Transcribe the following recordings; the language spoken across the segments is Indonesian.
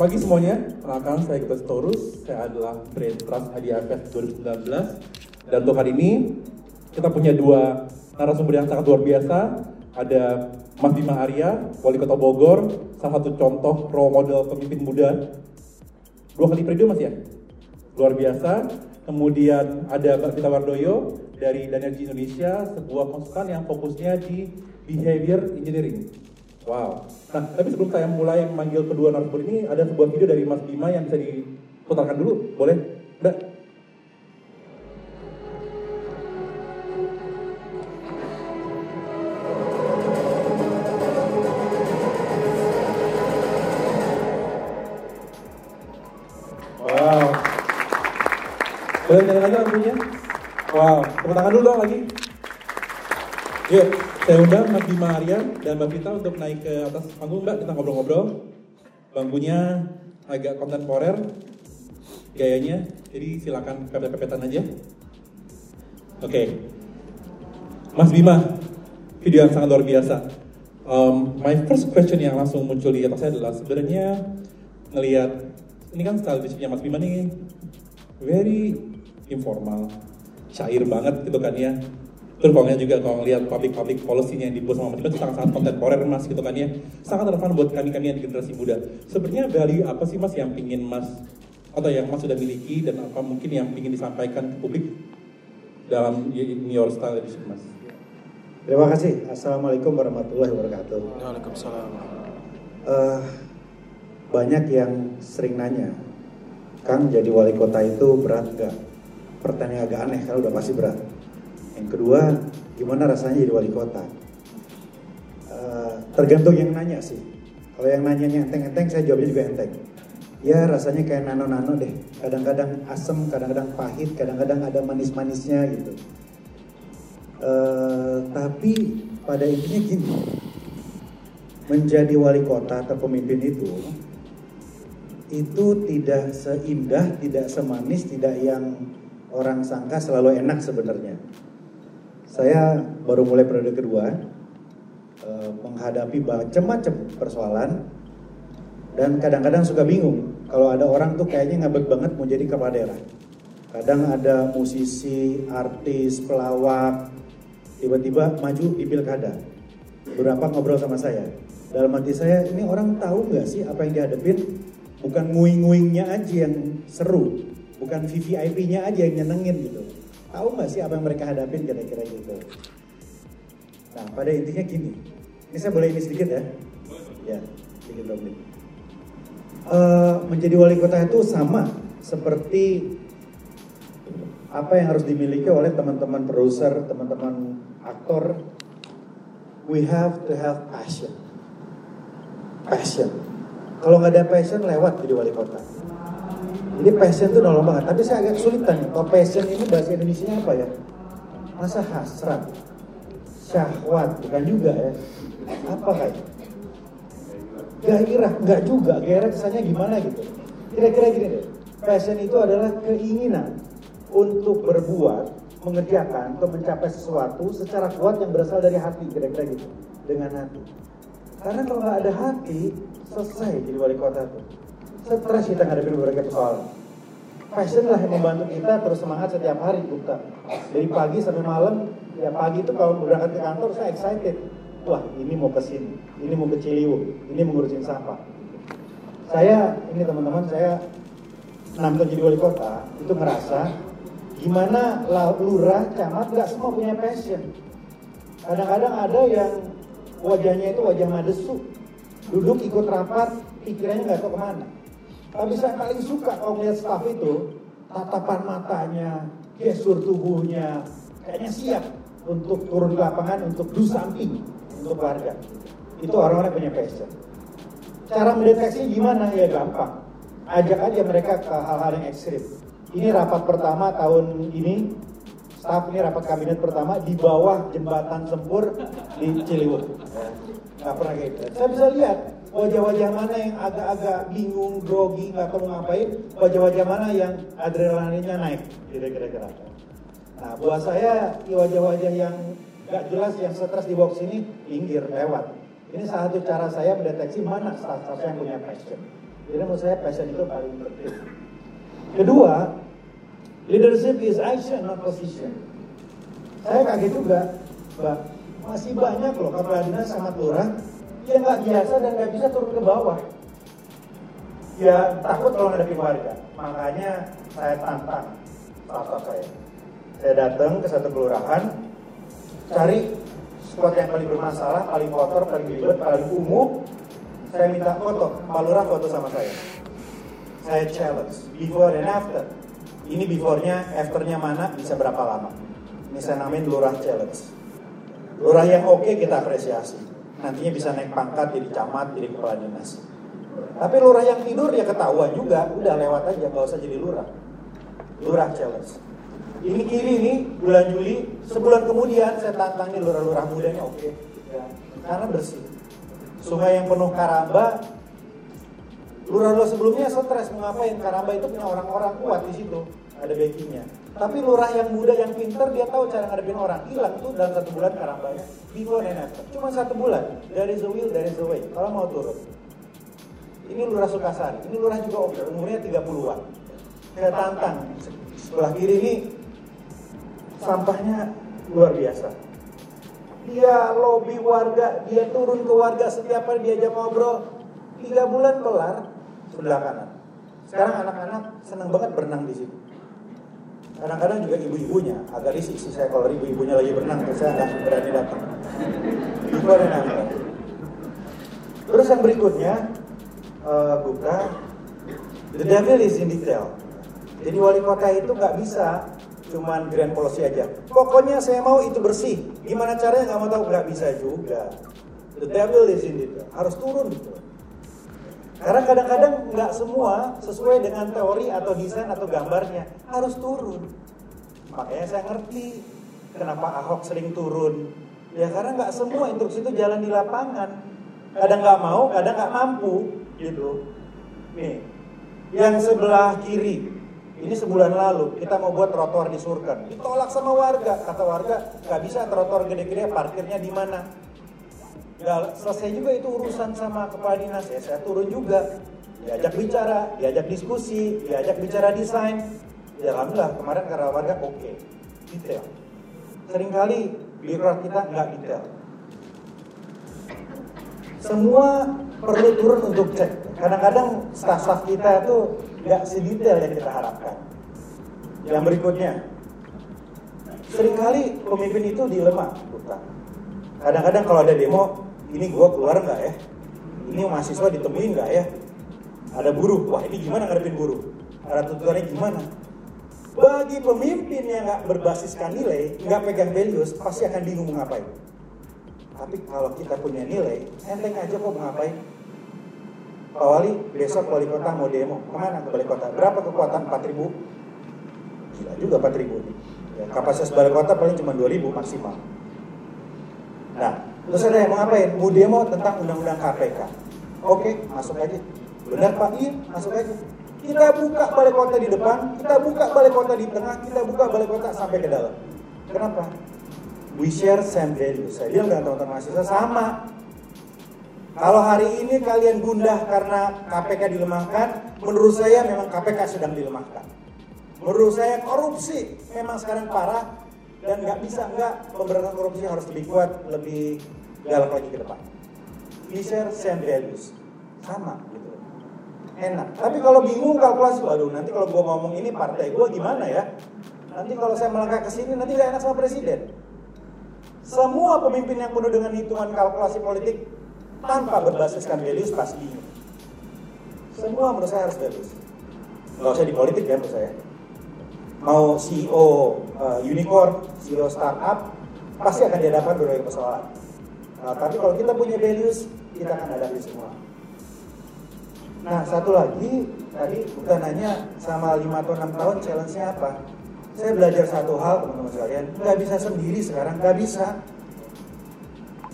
pagi semuanya, perkenalkan saya Gita Storus, saya adalah Brain Trust IDFS 2019 dan untuk hari ini kita punya dua narasumber yang sangat luar biasa. Ada Mas Bima Arya, Wali Kota Bogor, salah satu contoh role model pemimpin muda. Dua kali periode mas ya, luar biasa. Kemudian ada Mbak Vita Wardoyo dari Danergy Indonesia, sebuah konsultan yang fokusnya di behavior engineering Wow. Nah, tapi sebelum saya mulai memanggil kedua narasumber ini, ada sebuah video dari Mas Bima yang bisa diputarkan dulu, boleh? Mbak? Wow. Boleh nyanyi lagi lagunya? Wow, tepuk tangan dulu dong lagi. Yuk, saya undang Mas Bima Arya dan Mbak Vita untuk naik ke atas panggung Mbak, kita ngobrol-ngobrol. Bangkunya agak kontemporer gayanya, jadi silakan pepet-pepetan aja. Oke, Mas Bima, video yang sangat luar biasa. Um, my first question yang langsung muncul di atas saya adalah sebenarnya ngelihat ini kan style leadershipnya Mas Bima nih very informal, cair banget gitu kan ya. Terus kalau juga kalau ngelihat public-public policy-nya yang dibuat sama Bima itu sangat-sangat kontemporer mas gitu kan ya. Sangat relevan buat kami-kami yang di generasi muda. Sebenarnya value apa sih mas yang pingin mas atau yang mas sudah miliki dan apa mungkin yang ingin disampaikan ke publik dalam in your style leadership mas? Terima kasih. Assalamualaikum warahmatullahi wabarakatuh. Waalaikumsalam. Uh, banyak yang sering nanya, Kang jadi wali kota itu berat gak? Pertanyaan agak aneh kalau udah pasti berat. Yang kedua, gimana rasanya jadi wali kota? Uh, tergantung yang nanya sih. Kalau yang nanyanya enteng-enteng, saya jawabnya juga enteng. Ya rasanya kayak nano-nano deh. Kadang-kadang asem, kadang-kadang pahit, kadang-kadang ada manis-manisnya gitu. Uh, tapi pada intinya gini, menjadi wali kota atau pemimpin itu itu tidak seindah, tidak semanis, tidak yang orang sangka selalu enak sebenarnya. Saya baru mulai periode kedua eh, menghadapi macam-macam persoalan dan kadang-kadang suka bingung kalau ada orang tuh kayaknya ngabek banget mau jadi kepala daerah. Kadang ada musisi, artis, pelawak, tiba-tiba maju di pilkada. Beberapa ngobrol sama saya. Dalam hati saya, ini orang tahu nggak sih apa yang dihadapin? Bukan nguing-nguingnya aja yang seru, bukan VVIP-nya aja yang nyenengin gitu. Tahu nggak sih apa yang mereka hadapin kira-kira gitu? Nah, pada intinya gini. Ini saya boleh ini sedikit ya? Ya, sedikit dong. Uh, menjadi wali kota itu sama seperti apa yang harus dimiliki oleh teman-teman produser, teman-teman aktor. We have to have passion. Passion. Kalau nggak ada passion lewat jadi wali kota. Jadi passion itu nolong banget. Tapi saya agak kesulitan. Kalau passion ini bahasa Indonesia apa ya? Masa hasrat, syahwat, bukan juga ya? Apa kayak? Gairah, nggak juga. Gairah kesannya gimana gitu? Kira-kira gini deh. Passion itu adalah keinginan untuk berbuat, mengerjakan, atau mencapai sesuatu secara kuat yang berasal dari hati, kira-kira gitu. Dengan hati. Karena kalau nggak ada hati, selesai jadi wali kota tuh. Stres kita ngadepin berbagai persoalan. Passion lah yang membantu kita terus semangat setiap hari buka. Dari pagi sampai malam, ya pagi itu kalau berangkat ke kantor saya excited. Wah ini mau ke sini, ini mau ke Ciliwung, ini mau ngurusin sampah. Saya, ini teman-teman, saya nonton jadi wali kota, itu ngerasa gimana lurah, camat, nggak semua punya passion. Kadang-kadang ada yang wajahnya itu wajah madesu, duduk ikut rapat, pikirannya nggak tahu ke mana. Tapi saya paling suka kalau melihat staff itu, tatapan matanya, gestur tubuhnya, kayaknya siap untuk turun ke lapangan, untuk do something, untuk warga. Itu orang-orang punya passion. Cara mendeteksi gimana? Ya gampang. Ajak aja mereka ke hal-hal yang ekstrim. Ini rapat pertama tahun ini, staff ini rapat kabinet pertama di bawah jembatan Sempur di Ciliwung. Gak pernah gitu. Saya bisa lihat wajah-wajah mana yang agak-agak bingung, grogi, nggak tahu ngapain, wajah-wajah mana yang adrenalinnya naik, kira-kira. Nah, buat saya wajah-wajah yang gak jelas, yang stres di box ini, pinggir, lewat. Ini salah satu cara saya mendeteksi mana staff-staff yang punya passion. Jadi menurut saya passion itu paling penting. Kedua, leadership is action not position. Saya kaget juga, Mbak. Masih banyak loh kepala dinas sama lurah yang nggak biasa dan nggak bisa turun ke bawah. Ya takut kalau ngadepin warga. Makanya saya tantang staff saya. Saya datang ke satu kelurahan, cari spot yang paling bermasalah, paling kotor, paling ribet, paling umum. Saya minta foto, Pak Lurah foto sama saya. Saya challenge, before and after. Ini before-nya, after-nya mana, bisa berapa lama. Ini saya namain Lurah Challenge. Lurah yang oke kita apresiasi. Nantinya bisa naik pangkat jadi camat, jadi kepala dinas. Tapi lurah yang tidur ya ketahuan juga, udah lewat aja, gak usah jadi lurah. Lurah challenge. Ini kiri nih bulan Juli, sebulan kemudian saya tantang nih lurah-lurah mudanya oke, ya, karena bersih. Sungai yang penuh karamba, lurah-lurah sebelumnya stres mau ngapain? Karamba itu punya orang-orang kuat di situ, ada backingnya. Tapi lurah yang muda yang pinter dia tahu cara ngadepin orang. Hilang tuh dalam satu bulan karambanya. Before and after. Cuma satu bulan. Dari the will, dari the way. Kalau mau turun. Ini lurah Sukasari. Ini lurah juga oke. Umurnya 30-an. Saya tantang. Sebelah kiri ini sampahnya luar biasa. Dia lobby warga, dia turun ke warga setiap hari diajak ngobrol. Tiga bulan kelar sebelah kanan. Sekarang anak-anak senang banget berenang di situ. Kadang-kadang juga ibu-ibunya agak risih sih saya kalau ibu-ibunya lagi berenang, terus saya nggak berani datang. Ibu ada nangis. Terus yang berikutnya, uh, buka the devil is in detail. Jadi wali kota itu nggak bisa cuman grand policy aja. Pokoknya saya mau itu bersih. Gimana caranya nggak mau tahu nggak bisa juga. The devil is in detail. Harus turun gitu. Karena kadang-kadang nggak semua sesuai dengan teori atau desain atau gambarnya harus turun. Makanya saya ngerti kenapa Ahok sering turun. Ya karena nggak semua instruksi itu jalan di lapangan. Kadang nggak mau, kadang nggak mampu, gitu. Nih, yang sebelah kiri ini sebulan lalu kita mau buat trotoar di Surken. Ditolak sama warga. Kata warga nggak bisa trotoar gede-gede parkirnya di mana. Gak selesai juga itu urusan sama kepala dinas ya saya turun juga diajak bicara, diajak diskusi, diajak bicara desain. Ya alhamdulillah kemarin karena warga oke, okay. detail. Seringkali birokrat kita nggak detail. Semua perlu turun untuk cek. Kadang-kadang staff-staff kita itu nggak sedetail yang kita harapkan. Yang berikutnya, sering kali pemimpin itu dilema, bukan. Kadang-kadang kalau ada demo, ini gua keluar nggak ya? Ini mahasiswa ditemuin nggak ya? Ada buruh, wah ini gimana ngadepin buruh? Ada tuntutannya gimana? Bagi pemimpin yang nggak berbasiskan nilai, nggak pegang values, pasti akan bingung ngapain. Tapi kalau kita punya nilai, enteng aja kok ngapain. Pak Wali, besok wali kota mau demo. Ke mana ke wali kota? Berapa kekuatan? 4000? Gila juga 4000. Ya, kapasitas balai kota paling cuma 2000 maksimal. Nah, terus ada yang mau ngapain? Mau demo tentang undang-undang KPK. Oke, masuk aja. Benar Pak? Iya, masuk aja. Kita buka balai kota di depan, kita buka balai kota di tengah, kita buka balai kota sampai ke dalam. Kenapa? We share same value. Saya bilang dengan teman-teman mahasiswa sama. Kalau hari ini kalian gundah karena KPK dilemahkan, menurut saya memang KPK sedang dilemahkan. Menurut saya korupsi memang sekarang parah dan nggak bisa nggak pemberantasan korupsi harus lebih kuat, lebih galak lagi ke depan. We share same values, sama gitu. Enak. Tapi kalau bingung kalkulasi, waduh nanti kalau gue ngomong ini partai gue gimana ya? Nanti kalau saya melangkah ke sini nanti gak enak sama presiden. Semua pemimpin yang penuh dengan hitungan kalkulasi politik tanpa berbasiskan values pasti bingung. Semua menurut saya harus values. Gak usah di politik ya menurut saya. Mau CEO uh, unicorn, CEO startup, pasti akan dihadapkan berbagai persoalan. Nah, tapi kalau kita punya values, kita akan hadapi semua. Nah, satu lagi, tadi bukan nanya sama 5 atau 6 tahun challenge-nya apa. Saya belajar satu hal teman-teman sekalian, nggak bisa sendiri sekarang, nggak bisa.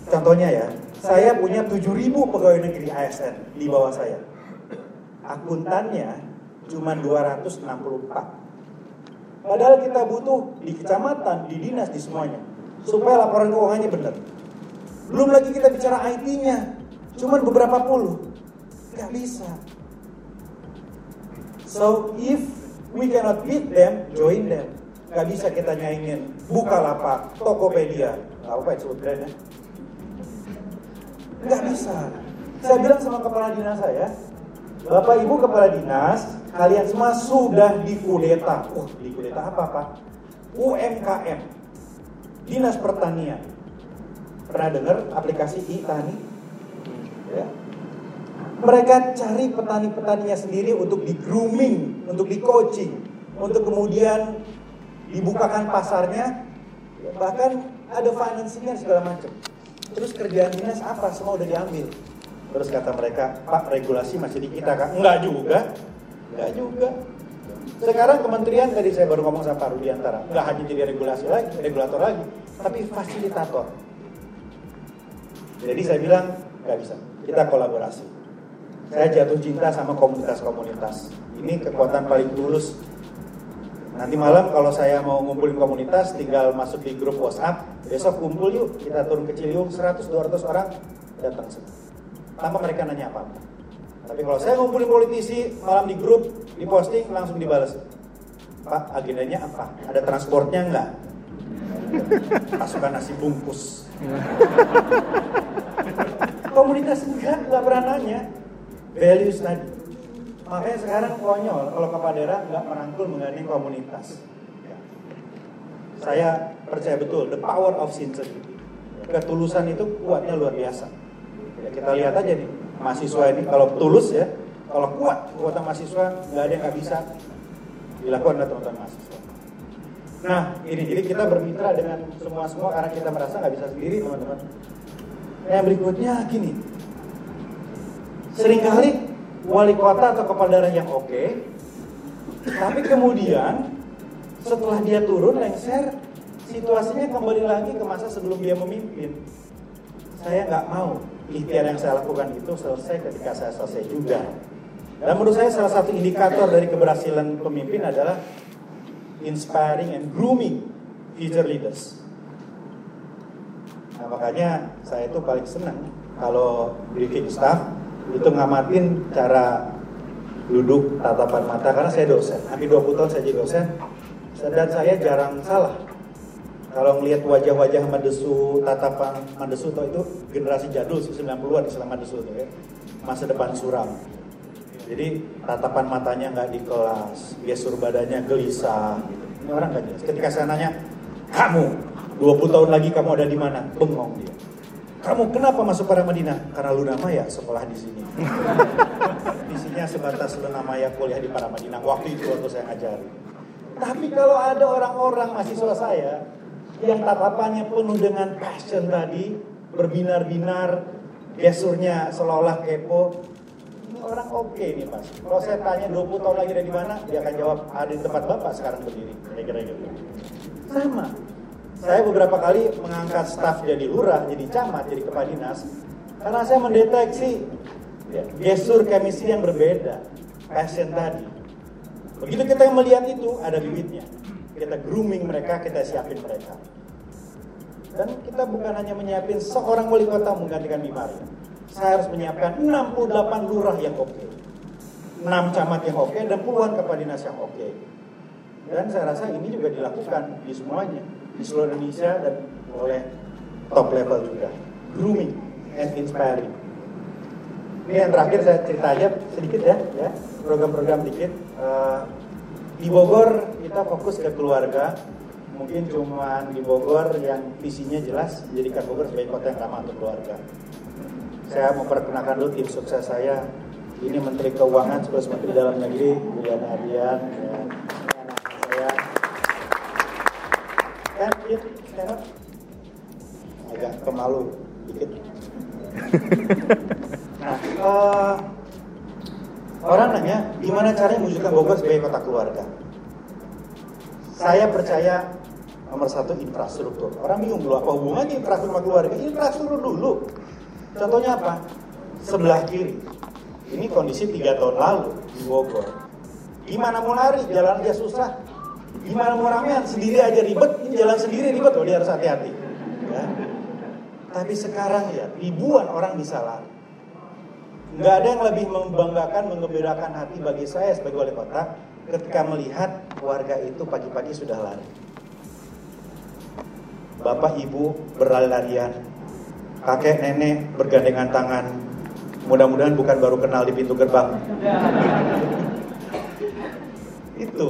Contohnya ya, saya punya 7.000 pegawai negeri ASN di bawah saya. Akuntannya cuma 264. Padahal kita butuh di kecamatan, di dinas, di semuanya. Supaya laporan keuangannya benar. Belum lagi kita bicara IT-nya. Cuman beberapa puluh. Gak bisa. So if we cannot beat them, join them. Gak bisa kita nyaingin Bukalapak, Tokopedia, gak apa itu brandnya. Gak bisa. Saya bilang sama kepala dinas saya, Bapak Ibu kepala dinas, kalian semua sudah dikudeta. Oh, dikudeta apa Pak? UMKM, Dinas Pertanian. Pernah dengar aplikasi e-tani? Ya. Mereka cari petani-petaninya sendiri untuk di grooming, untuk di coaching, untuk kemudian dibukakan pasarnya, bahkan ada financingnya segala macam. Terus kerjaan dinas apa? Semua udah diambil. Terus kata mereka, Pak regulasi masih di kita kan? Enggak juga, enggak juga. Sekarang kementerian tadi saya baru ngomong sama Pak Rudiantara, enggak hanya jadi regulasi lagi, regulator lagi, tapi fasilitator. Jadi saya bilang nggak bisa, kita kolaborasi. Saya jatuh cinta sama komunitas-komunitas. Ini kekuatan paling tulus. Nanti malam kalau saya mau ngumpulin komunitas, tinggal masuk di grup WhatsApp. Besok kumpul yuk, kita turun ke Ciliwung 100-200 orang datang semua. Tanpa mereka nanya apa-apa. Tapi kalau saya ngumpulin politisi, malam di grup, di posting, langsung dibalas. Pak, agendanya apa? Ada transportnya enggak? Pasukan nasi bungkus. Komunitas enggak, enggak pernah nanya. Values tadi. Makanya sekarang konyol kalau kepala daerah nggak merangkul menggandeng komunitas. Ya. Saya percaya betul the power of sincerity. Ketulusan itu kuatnya luar biasa. Ya, kita lihat aja nih mahasiswa ini kalau tulus ya, kalau kuat kekuatan mahasiswa nggak ada yang nggak bisa dilakukan oleh teman-teman mahasiswa. Nah ini jadi kita bermitra dengan semua semua karena kita merasa nggak bisa sendiri teman-teman. Yang berikutnya gini, sering kali wali kota atau kepala daerah yang oke, tapi kemudian setelah dia turun lengser, situasinya kembali lagi ke masa sebelum dia memimpin. Saya nggak mau ikhtiar yang saya lakukan itu selesai ketika saya selesai juga. Dan menurut saya salah satu indikator dari keberhasilan pemimpin adalah inspiring and grooming future leaders. Nah, makanya saya itu paling senang kalau briefing staff itu ngamatin cara duduk tatapan mata karena saya dosen. Hampir 20 tahun saya jadi dosen dan saya jarang salah. Kalau melihat wajah-wajah Madesu, tatapan Madesu itu generasi jadul 90-an Islam Madesu itu ya. Masa depan suram. Jadi tatapan matanya nggak di kelas, gestur badannya gelisah. Gitu. Ini orang nggak jelas. Ketika saya nanya, kamu 20 tahun lagi kamu ada di mana? Bengong dia. Kamu kenapa masuk para Madinah? Karena Luna Maya sekolah di sini. Isinya sebatas Luna Maya kuliah di para Madinah. Waktu itu waktu saya ngajari. Tapi kalau ada orang-orang mahasiswa saya yang tatapannya penuh dengan passion tadi, berbinar-binar, gesturnya seolah-olah kepo, ini orang oke okay nih mas. Kalau saya tanya 20 tahun lagi dari mana, dia akan jawab ada di tempat bapak sekarang berdiri. Kira-kira gitu. Sama. Saya beberapa kali mengangkat staf jadi lurah, jadi camat, jadi kepala dinas, karena saya mendeteksi ya, gestur chemistry yang berbeda, passion tadi. Begitu kita melihat itu, ada bibitnya. Kita grooming mereka, kita siapin mereka. Dan kita bukan hanya menyiapin seorang wali kota menggantikan Bimari. Saya harus menyiapkan 68 lurah yang oke. 6 camat yang oke dan puluhan kepala dinas yang oke. Dan saya rasa ini juga dilakukan di semuanya. Di seluruh Indonesia dan oleh top level juga. Grooming and inspiring. Ini yang terakhir saya cerita aja sedikit ya, ya program-program dikit. Uh, di Bogor kita fokus ke keluarga. Mungkin cuma di Bogor yang visinya jelas menjadikan Bogor sebagai kota yang ramah untuk keluarga. Saya memperkenalkan dulu tim sukses saya. Ini Menteri Keuangan sekaligus Menteri Dalam Negeri, Budiana Adian. Ya. Saya. Kan, sekarang agak pemalu dikit. Nah, uh, orang nanya, gimana caranya mewujudkan Bogor sebagai kota keluarga? Saya percaya nomor satu infrastruktur. Orang bingung dulu apa hubungannya infrastruktur sama keluarga? Infrastruktur dulu. Contohnya apa? Sebelah kiri. Ini kondisi tiga tahun lalu di Bogor. Gimana mau lari? Jalan aja susah. Gimana mau ramean? Sendiri aja ribet. Ini jalan sendiri ribet. Oh, dia harus hati-hati. Ya. Tapi sekarang ya ribuan orang bisa lari. nggak ada yang lebih membanggakan, mengembirakan hati bagi saya sebagai wali kota ketika melihat warga itu pagi-pagi sudah lari. Bapak ibu berlari-larian, kakek nenek bergandengan tangan. Mudah-mudahan bukan baru kenal di pintu gerbang. itu.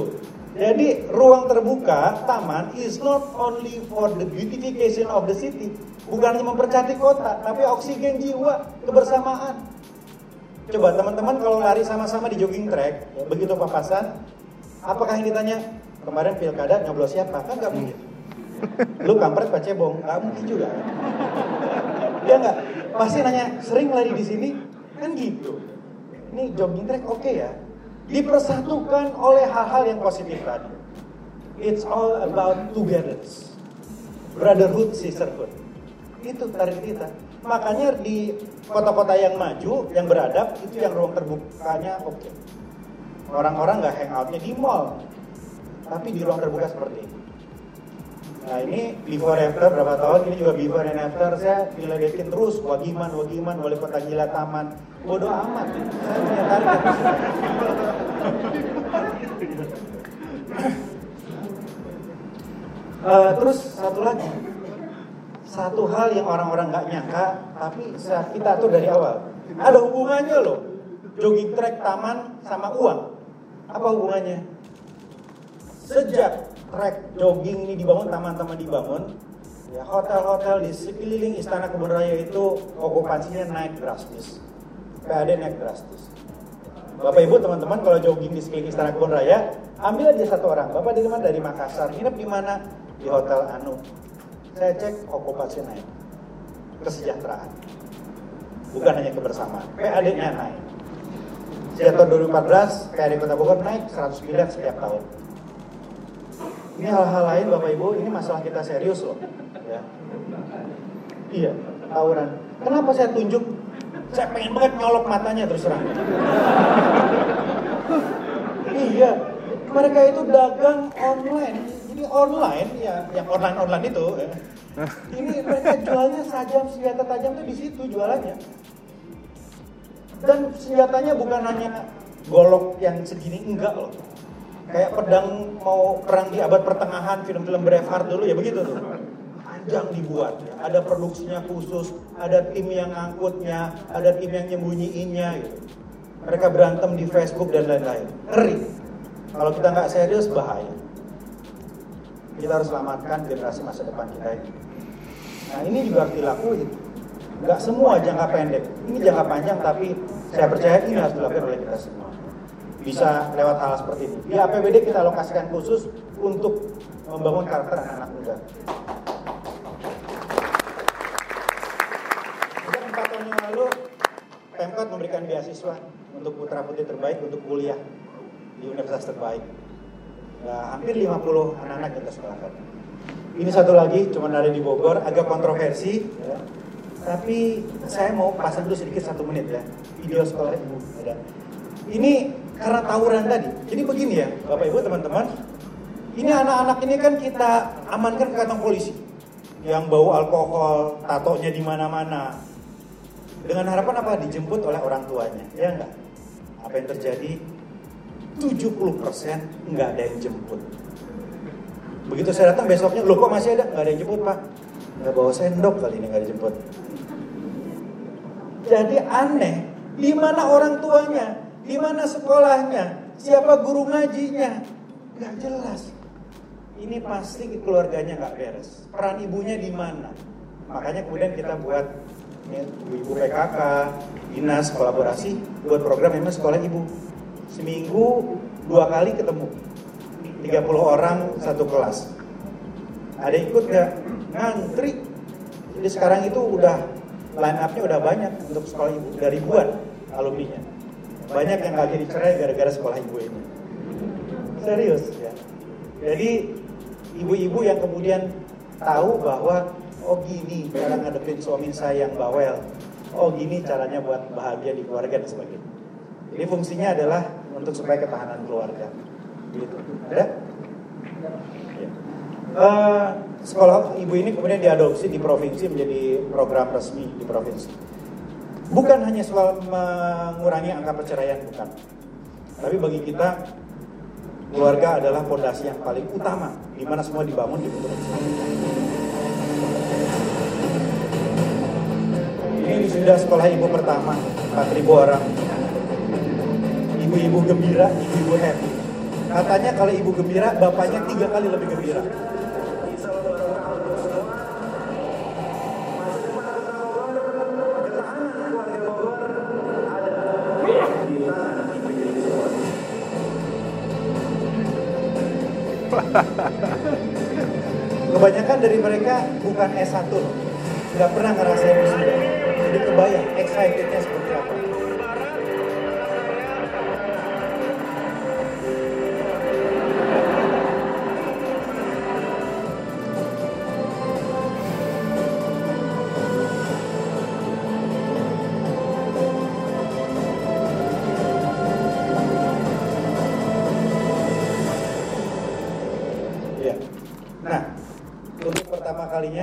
Jadi ruang terbuka, taman is not only for the beautification of the city, bukan hanya mempercantik kota, tapi oksigen jiwa, kebersamaan. Coba teman-teman kalau lari sama-sama di jogging track, begitu papasan, apakah yang ditanya kemarin pilkada nyoblos siapa? Kan nggak mungkin. Lu kampret pak cebong, nggak mungkin juga. Dia nggak, pasti nanya sering lari di sini, kan gitu. Ini jogging track oke okay ya, dipersatukan oleh hal-hal yang positif tadi. It's all about togetherness. Brotherhood, sisterhood. Itu target kita. Makanya di kota-kota yang maju, yang beradab, itu yang ruang terbukanya oke. Okay. Orang-orang nggak hangoutnya di mall, tapi di ruang terbuka seperti ini. Nah ini before after berapa tahun, ini juga before and after saya diledekin terus Wagiman, Wagiman, wali kota gila taman. Bodoh amat, saya punya target. uh, terus satu lagi, satu hal yang orang-orang nggak nyangka, tapi kita tuh dari awal ada hubungannya loh, jogging track taman sama uang. Apa hubungannya? Sejak trek jogging ini dibangun, taman-taman dibangun, ya hotel-hotel di sekeliling Istana Kebun Raya itu okupansinya naik drastis. PAD naik drastis. Bapak Ibu teman-teman kalau jogging di sekeliling Istana Kebun Raya, ambil aja satu orang. Bapak dari mana? Dari Makassar. Nginep di mana? Di Hotel Anu. Saya cek okupansi naik. Kesejahteraan. Bukan hanya kebersamaan. PAD-nya naik. Sejak tahun 2014, PAD Kota Bogor naik 100 miliar setiap tahun. Ini hal-hal lain Bapak Ibu, ini masalah kita serius loh. Ya. Iya, tawuran. Kenapa saya tunjuk? Saya pengen banget nyolok matanya terus terang. iya, mereka itu dagang online. Jadi online ya, yang online-online itu. Ya. Ini mereka jualnya sajam senjata tajam tuh di situ jualannya. Dan senjatanya bukan hanya golok yang segini enggak loh kayak pedang mau perang di abad pertengahan film-film Braveheart dulu ya begitu tuh panjang dibuat ada produksinya khusus ada tim yang angkutnya ada tim yang nyembunyiinnya gitu mereka berantem di Facebook dan lain-lain ngeri kalau kita nggak serius bahaya kita harus selamatkan generasi masa depan kita ini nah ini juga harus dilakuin nggak semua jangka pendek ini jangka panjang tapi saya percaya ini harus dilakukan oleh kita semua bisa lewat hal seperti ini. Di APBD kita alokasikan khusus untuk membangun karakter anak-anak muda. Sejak empat tahun yang lalu, Pemkot memberikan beasiswa untuk putra putri terbaik untuk kuliah di universitas terbaik. Ya, hampir 50 anak-anak kita sekolahkan. Ini satu lagi, cuma ada di Bogor, agak kontroversi. Ya. Tapi saya mau pasang dulu sedikit satu menit ya. Video sekolah ibu ada. Ini karena tawuran tadi. Jadi begini ya, Bapak Ibu teman-teman, ini anak-anak ini kan kita amankan ke kantong polisi yang bau alkohol, tatonya di mana-mana. Dengan harapan apa? Dijemput oleh orang tuanya, ya enggak? Apa yang terjadi? 70% enggak ada yang jemput. Begitu saya datang besoknya, loh kok masih ada? Enggak ada yang jemput pak. Enggak bawa sendok kali ini enggak dijemput. Jadi aneh, di mana orang tuanya? Di mana sekolahnya? Siapa guru ngajinya? Gak jelas. Ini pasti keluarganya gak beres. Peran ibunya di mana? Makanya kemudian kita buat ibu PKK, dinas kolaborasi buat program memang sekolah ibu. Seminggu dua kali ketemu. 30 orang satu kelas. Ada ikut gak? Ngantri. Jadi sekarang itu udah line up-nya udah banyak untuk sekolah ibu, dari ribuan alumninya. Banyak yang gak jadi cerai gara-gara sekolah ibu ini. Serius ya. Jadi ibu-ibu yang kemudian tahu bahwa oh gini cara ngadepin suami saya yang bawel. Oh gini caranya buat bahagia di keluarga dan sebagainya. Jadi fungsinya adalah untuk supaya ketahanan keluarga. Gitu. Ada? Ya. Uh, sekolah ibu ini kemudian diadopsi di provinsi menjadi program resmi di provinsi. Bukan hanya soal mengurangi angka perceraian, bukan. Tapi bagi kita, keluarga adalah fondasi yang paling utama, di mana semua dibangun di Ini sudah sekolah ibu pertama, 4.000 orang. Ibu-ibu gembira, ibu-ibu happy. Katanya kalau ibu gembira, bapaknya tiga kali lebih gembira. Kebanyakan dari mereka bukan S1 Nggak pernah ngerasain wisuda. Jadi kebayang excitednya seperti apa.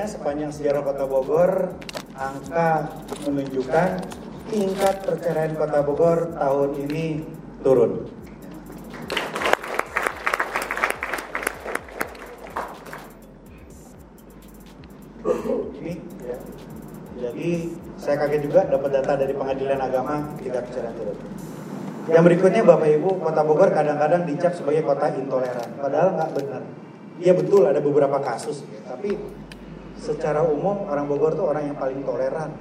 Sepanjang sejarah Kota Bogor, angka menunjukkan tingkat perceraian Kota Bogor tahun ini turun. Ya. Jadi saya kaget juga dapat data dari Pengadilan Agama tingkat perceraian turun. Yang berikutnya Bapak Ibu, Kota Bogor kadang-kadang dicap sebagai kota intoleran. Padahal nggak benar. Iya betul ada beberapa kasus, tapi secara umum orang Bogor tuh orang yang paling toleran.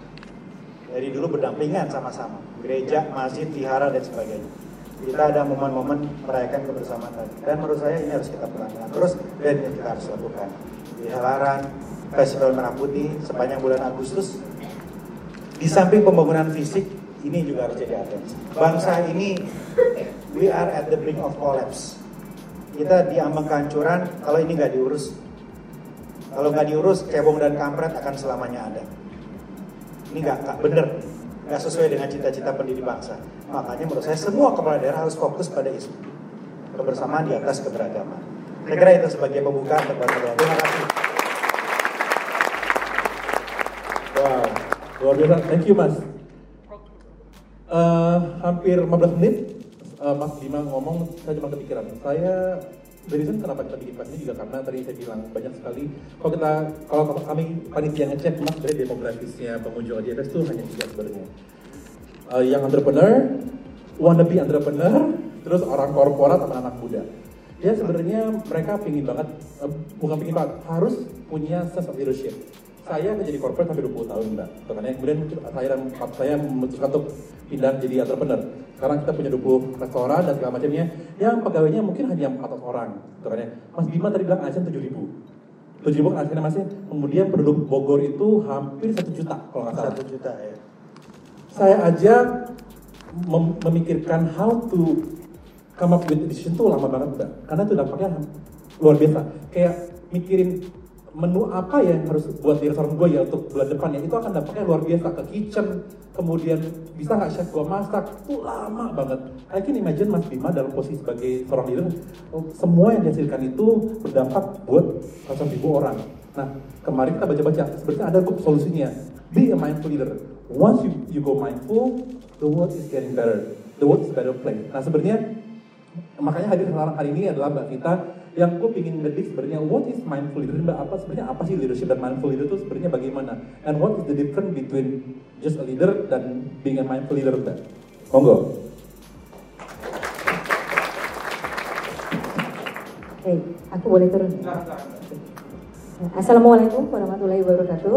Dari dulu berdampingan sama-sama, gereja, masjid, vihara dan sebagainya. Kita ada momen-momen merayakan kebersamaan tadi. Dan menurut saya ini harus kita pertahankan terus dan ini kita harus lakukan. Di Halaran, Festival Merah Putih sepanjang bulan Agustus. Di samping pembangunan fisik, ini juga harus jadi atensi. Bangsa ini, we are at the brink of collapse kita di ambang kehancuran kalau ini nggak diurus. Kalau nggak diurus, cebong dan kampret akan selamanya ada. Ini nggak bener, nggak sesuai dengan cita-cita pendiri bangsa. Makanya menurut saya semua kepala daerah harus fokus pada isu kebersamaan di atas keberagaman. Saya kira itu sebagai pembuka tempat Terima kasih. Wow, luar biasa. Thank you, Mas. Eh, hampir 15 menit eh, Mas Bima ngomong, saya cuma kepikiran. Saya the reason kenapa kita bikin ini juga karena tadi saya bilang banyak sekali kalau kita kalau kami panitia ngecek mas dari demografisnya pengunjung AJS itu hanya tiga sebenarnya Eh, yang entrepreneur, wannabe entrepreneur, terus orang korporat sama anak muda. Ya sebenarnya mereka pingin banget, eh, bukan pingin banget, harus punya sense of leadership. Saya menjadi corporate sampai 20 tahun mbak, makanya kemudian saya saya memutuskan untuk pindah jadi entrepreneur. Sekarang kita punya 20 restoran dan segala macamnya, yang pegawainya mungkin hanya 400 orang. Makanya Mas Bima tadi bilang ASN 7 ribu. 7 ribu kan ASN masih, kemudian penduduk Bogor itu hampir 1 juta kalau nggak salah Satu juta ya. saya aja mem- memikirkan how to come up with decision tuh lama banget mbak karena itu dampaknya luar biasa kayak mikirin menu apa ya yang harus buat di restoran gue ya untuk bulan depan ya? Itu akan dampaknya luar biasa ke kitchen kemudian bisa nggak chef gue masak? Itu lama banget. I can imagine Mas Bima dalam posisi sebagai seorang leader semua yang dihasilkan itu berdampak buat ratusan ribu orang. Nah kemarin kita baca-baca sebenarnya ada solusinya. Be a mindful leader. Once you, you go mindful the world is getting better. The world is better place. Nah sebenarnya makanya hadir hari ini adalah Mbak Vita yang gue pingin ngedik sebenarnya what is mindful leader Mbak apa sebenarnya apa sih leadership dan mindful leader itu sebenarnya bagaimana and what is the difference between just a leader dan being a mindful leader Mbak monggo Hei, aku boleh turun? Assalamualaikum warahmatullahi wabarakatuh.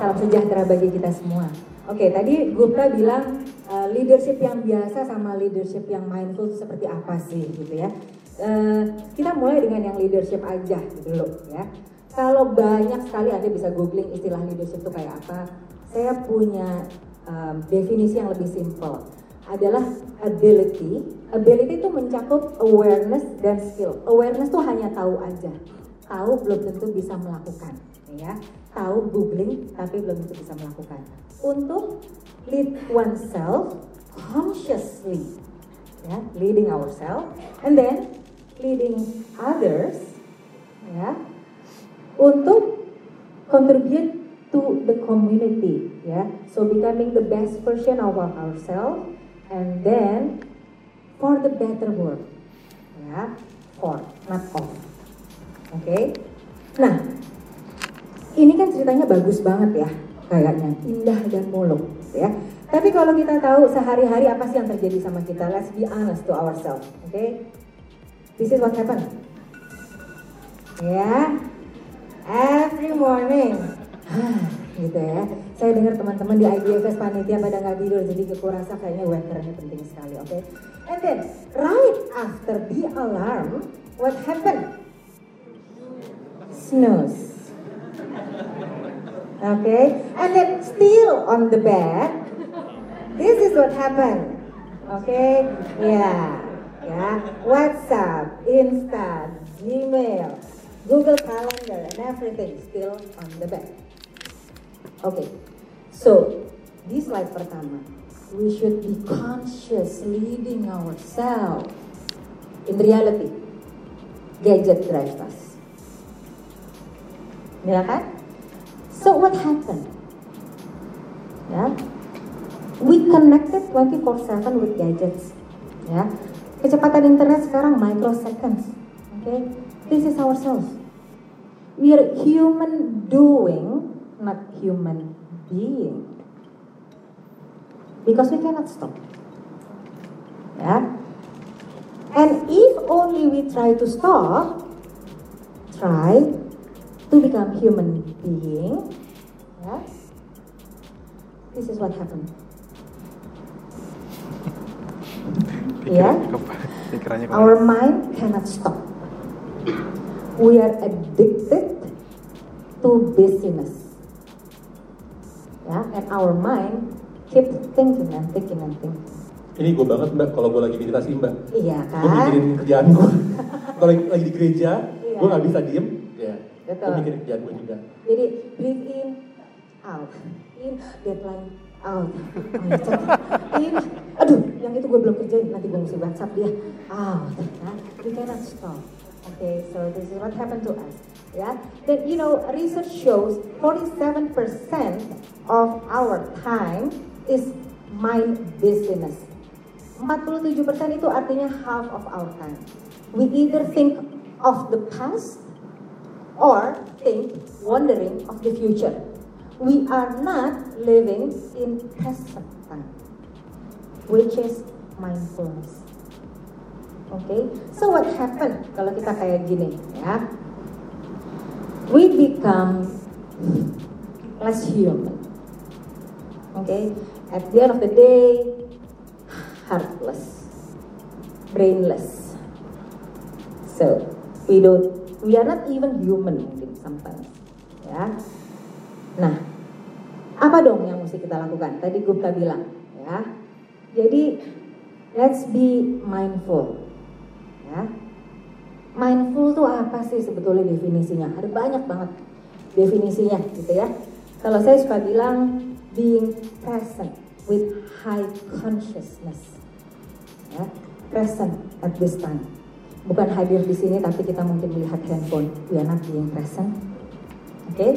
Salam sejahtera bagi kita semua. Oke, tadi Gupta bilang uh, leadership yang biasa sama leadership yang mindful itu seperti apa sih gitu ya. Uh, kita mulai dengan yang leadership aja dulu ya. Kalau banyak sekali Anda bisa googling istilah leadership itu kayak apa. Saya punya um, definisi yang lebih simple adalah ability. Ability itu mencakup awareness dan skill. Awareness tuh hanya tahu aja. Tahu belum tentu bisa melakukan, ya. Tahu googling tapi belum tentu bisa melakukan. Untuk lead oneself consciously, ya, leading ourselves, and then leading others, ya, untuk contribute to the community, ya. So becoming the best version of ourselves, and then for the better world, ya. For, not of. Oke. Nah, ini kan ceritanya bagus banget ya, kayaknya indah dan muluk, ya. Tapi kalau kita tahu sehari-hari apa sih yang terjadi sama kita, let's be honest to ourselves, oke? Okay? This is what happened. Ya, every morning, gitu ya. Saya dengar teman-teman di IDFS panitia pada nggak tidur, jadi aku rasa kayaknya wakernya penting sekali, oke? Okay? And then right after the alarm, what happened? Snooze. Okay, and then still on the bed, this is what happened. Okay, yeah, yeah. WhatsApp, Insta, Gmail, Google Calendar, and everything still on the bed. Okay, so di slide pertama, we should be conscious leading ourselves. In reality, gadget drives us. Ya kan? So what happened? Ya, we connected 24/7 with gadgets. Ya, kecepatan internet sekarang microseconds. Okay, this is ourselves. We are human doing, not human being. Because we cannot stop. Ya, and if only we try to stop, try to become human being, ya, this is what happened. Ya, Pikirannya ke mana? our mind cannot stop. We are addicted to busyness. Ya, and our mind keep thinking and thinking and thinking. Ini gue banget mbak, kalau gue lagi meditasi mbak. Iya Gue kan? mikirin kerjaan gue. kalau lagi, lagi di gereja, Iya. gue gak bisa diem. Ya, Betul. gue mikirin kerjaan gue juga. Jadi breathe in, out, in, deadline, out, Mindset. in, aduh, yang itu gue belum kerjain, nanti gue mesti WhatsApp dia, out. Nah, we cannot stop. Okay, so this is what happened to us. Yeah, then you know research shows 47% of our time is mind busyness. 47% itu artinya half of our time. We either think of the past or think wondering of the future. We are not living in present which is mindfulness. Okay, so what happened kalau kita kayak gini ya? We become less human. Okay, at the end of the day, heartless, brainless. So we don't, we are not even human mungkin sometimes. Ya. Nah, apa dong yang mesti kita lakukan? Tadi Gupta bilang, ya. Jadi let's be mindful. Ya. Mindful tuh apa sih sebetulnya definisinya? Ada banyak banget definisinya gitu ya. Kalau saya suka bilang being present with high consciousness. Ya, present at this time. Bukan hadir di sini tapi kita mungkin melihat handphone. We are not being present. Oke? Okay?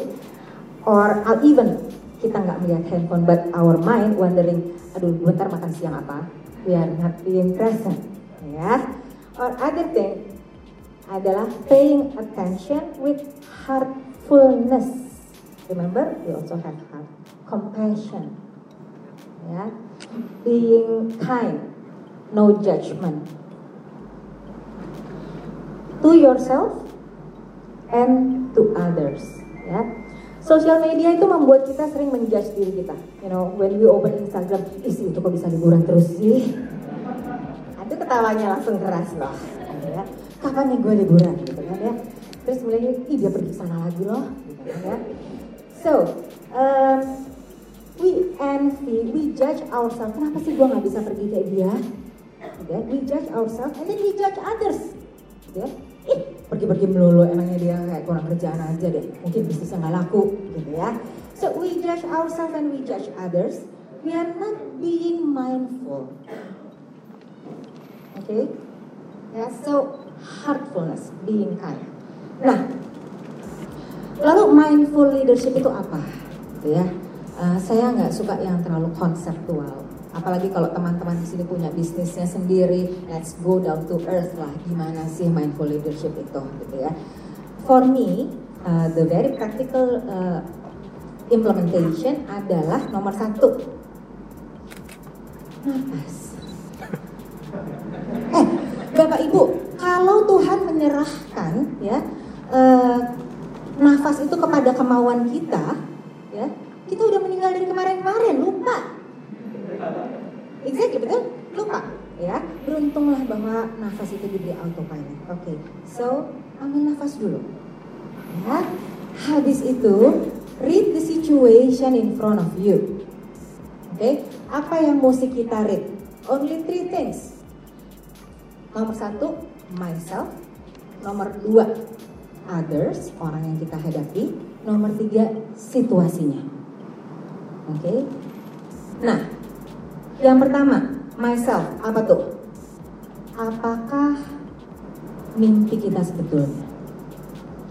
Or even kita nggak melihat handphone but our mind wondering, aduh bentar makan siang apa? Not being present. Ya. Or other thing adalah paying attention with heartfulness. Remember, we also have heart compassion. Ya. Being kind, no judgment. To yourself and to others. Ya. Sosial media itu membuat kita sering menjudge diri kita. You know, when we open Instagram, isi itu kok bisa liburan terus sih? Itu ketawanya langsung keras loh. Ya. Kapan nih gue liburan gitu kan ya? Terus mulai, ih dia pergi sana lagi loh. Gitu kan, ya. So, um, we envy, we judge ourselves. Kenapa sih gue nggak bisa pergi kayak dia? Gitu ya. We judge ourselves and then we judge others. Gitu ya. Pergi-pergi melulu emangnya dia kayak kurang kerjaan aja deh. Mungkin bisnisnya nggak laku gitu ya. So we judge ourselves and we judge others. We are not being mindful. Okay? Ya, so heartfulness, being kind. Nah, lalu mindful leadership itu apa? Gitu ya. Uh, saya nggak suka yang terlalu konseptual. Apalagi kalau teman-teman di sini punya bisnisnya sendiri, let's go down to earth lah. Gimana sih mindful leadership itu, gitu ya? For me, uh, the very practical uh, implementation adalah nomor satu, nafas. Eh, Bapak Ibu, kalau Tuhan menyerahkan ya uh, nafas itu kepada kemauan kita, ya kita udah meninggal dari kemarin-kemarin, lupa. Exactly, betul? Lupa. Ya, beruntunglah bahwa nafas itu diberi autopilot. Oke, okay. so ambil nafas dulu. Ya, habis itu read the situation in front of you. Oke, okay? apa yang mesti kita read? Only three things. Nomor satu, myself. Nomor dua, others, orang yang kita hadapi. Nomor tiga, situasinya. Oke. Okay? Nah, yang pertama, myself, apa tuh? Apakah mimpi kita sebetulnya?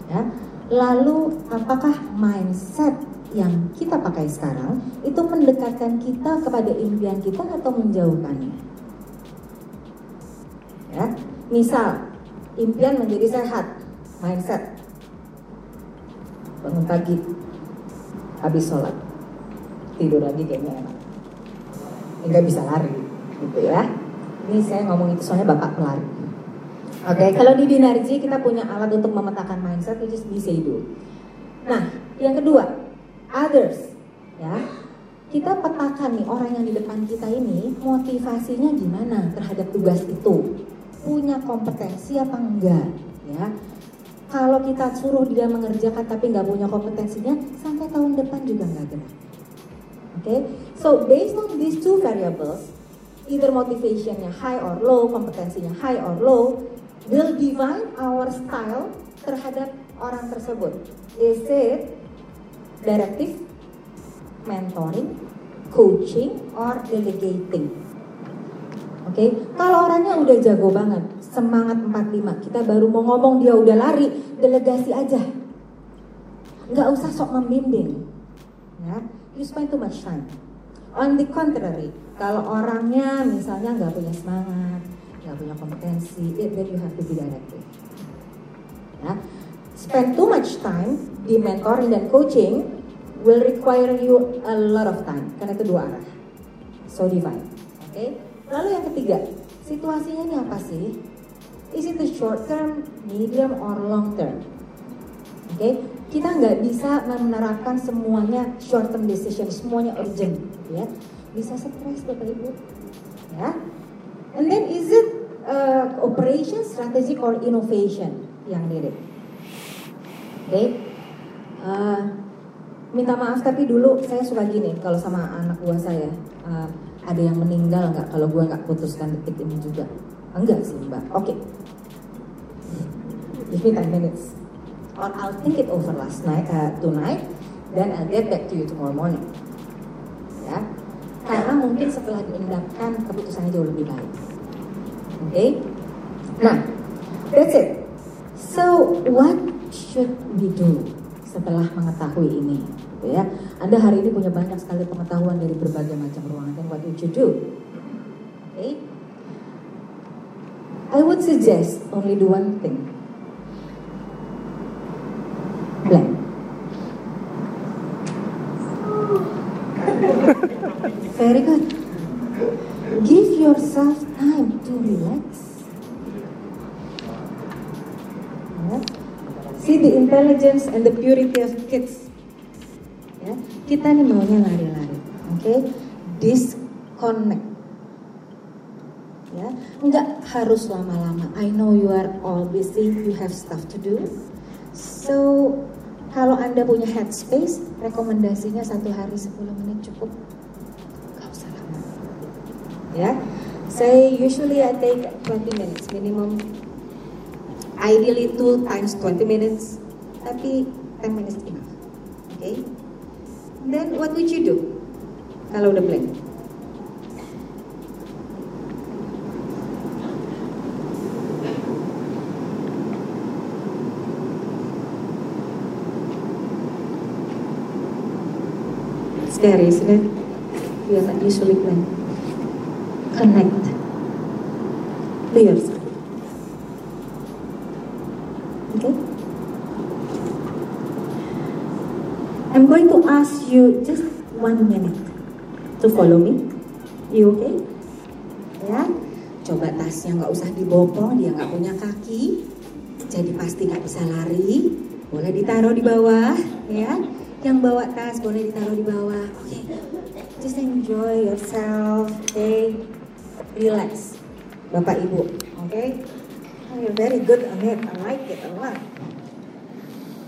Ya. Lalu apakah mindset yang kita pakai sekarang itu mendekatkan kita kepada impian kita atau menjauhkannya? Ya. Misal, impian menjadi sehat, mindset. Bangun pagi, habis sholat, tidur lagi kayaknya enak. Enggak bisa lari, gitu ya. Ini saya ngomong itu soalnya bapak pelari. Oke, okay, kalau di Dinarji kita punya alat untuk memetakan mindset, which is Biseido. Nah, yang kedua, others, ya. Kita petakan nih orang yang di depan kita ini motivasinya gimana terhadap tugas itu, punya kompetensi apa enggak, ya. Kalau kita suruh dia mengerjakan tapi nggak punya kompetensinya, sampai tahun depan juga nggak gerak. Oke, okay? so based on these two variables, either motivationnya high or low, kompetensinya high or low, will define our style terhadap orang tersebut. Is it directive, mentoring, coaching, or delegating? Oke, okay? kalau orangnya udah jago banget, semangat 45, kita baru mau ngomong dia udah lari, delegasi aja. Nggak usah sok membimbing. Ya, you spend too much time. On the contrary, kalau orangnya misalnya nggak punya semangat, nggak punya kompetensi, it, then you have to be directive. Ya, spend too much time di mentoring dan coaching will require you a lot of time karena itu dua arah. So divide. Oke. Okay? Lalu yang ketiga, situasinya ini apa sih? Is it the short term, medium, or long term? Oke, okay? kita nggak bisa menerapkan semuanya short term decision, semuanya urgent, ya. Bisa stres bapak ibu, ya. And then is it uh, operation, strategic, or innovation yang needed? Oke, okay? uh, minta maaf tapi dulu saya suka gini kalau sama anak buah saya. Uh, ada yang meninggal nggak kalau gue nggak putuskan detik ini juga? Enggak sih mbak. Oke. Okay. Give me 10 minutes. Or I'll think it over last night, uh, tonight, then I'll get back to you tomorrow morning. Ya, karena mungkin setelah diendapkan keputusannya jauh lebih baik. Okay? nah, that's it. So, what should we do setelah mengetahui ini? gitu ya. Anda hari ini punya banyak sekali pengetahuan dari berbagai macam ruangan. Dan what would you do? Okay. I would suggest only do one thing. Blank. Very good. Give yourself time to relax. See the intelligence and the purity of kids. Ya kita nih maunya lari-lari oke? Okay? disconnect. Ya nggak harus lama-lama. I know you are all busy you have stuff to do. So kalau anda punya headspace rekomendasinya satu hari 10 menit cukup. Nggak usah lama. Ya saya usually I take 20 minutes minimum. Ideally 2 times 20 minutes tapi 10 minutes enough okay? then what would you do kalau udah blank? scary, isn't it? We are not usually can connect. Do yourself. Okay? I'm going to ask you just one minute to follow me. You okay? Ya, coba tasnya nggak usah dibopong, dia nggak punya kaki, jadi pasti nggak bisa lari. Boleh ditaruh di bawah, ya. Yang bawa tas boleh ditaruh di bawah. Oke, just enjoy yourself. Okay, relax, Bapak Ibu. Okay, oh, you're very good on it. I like it a lot.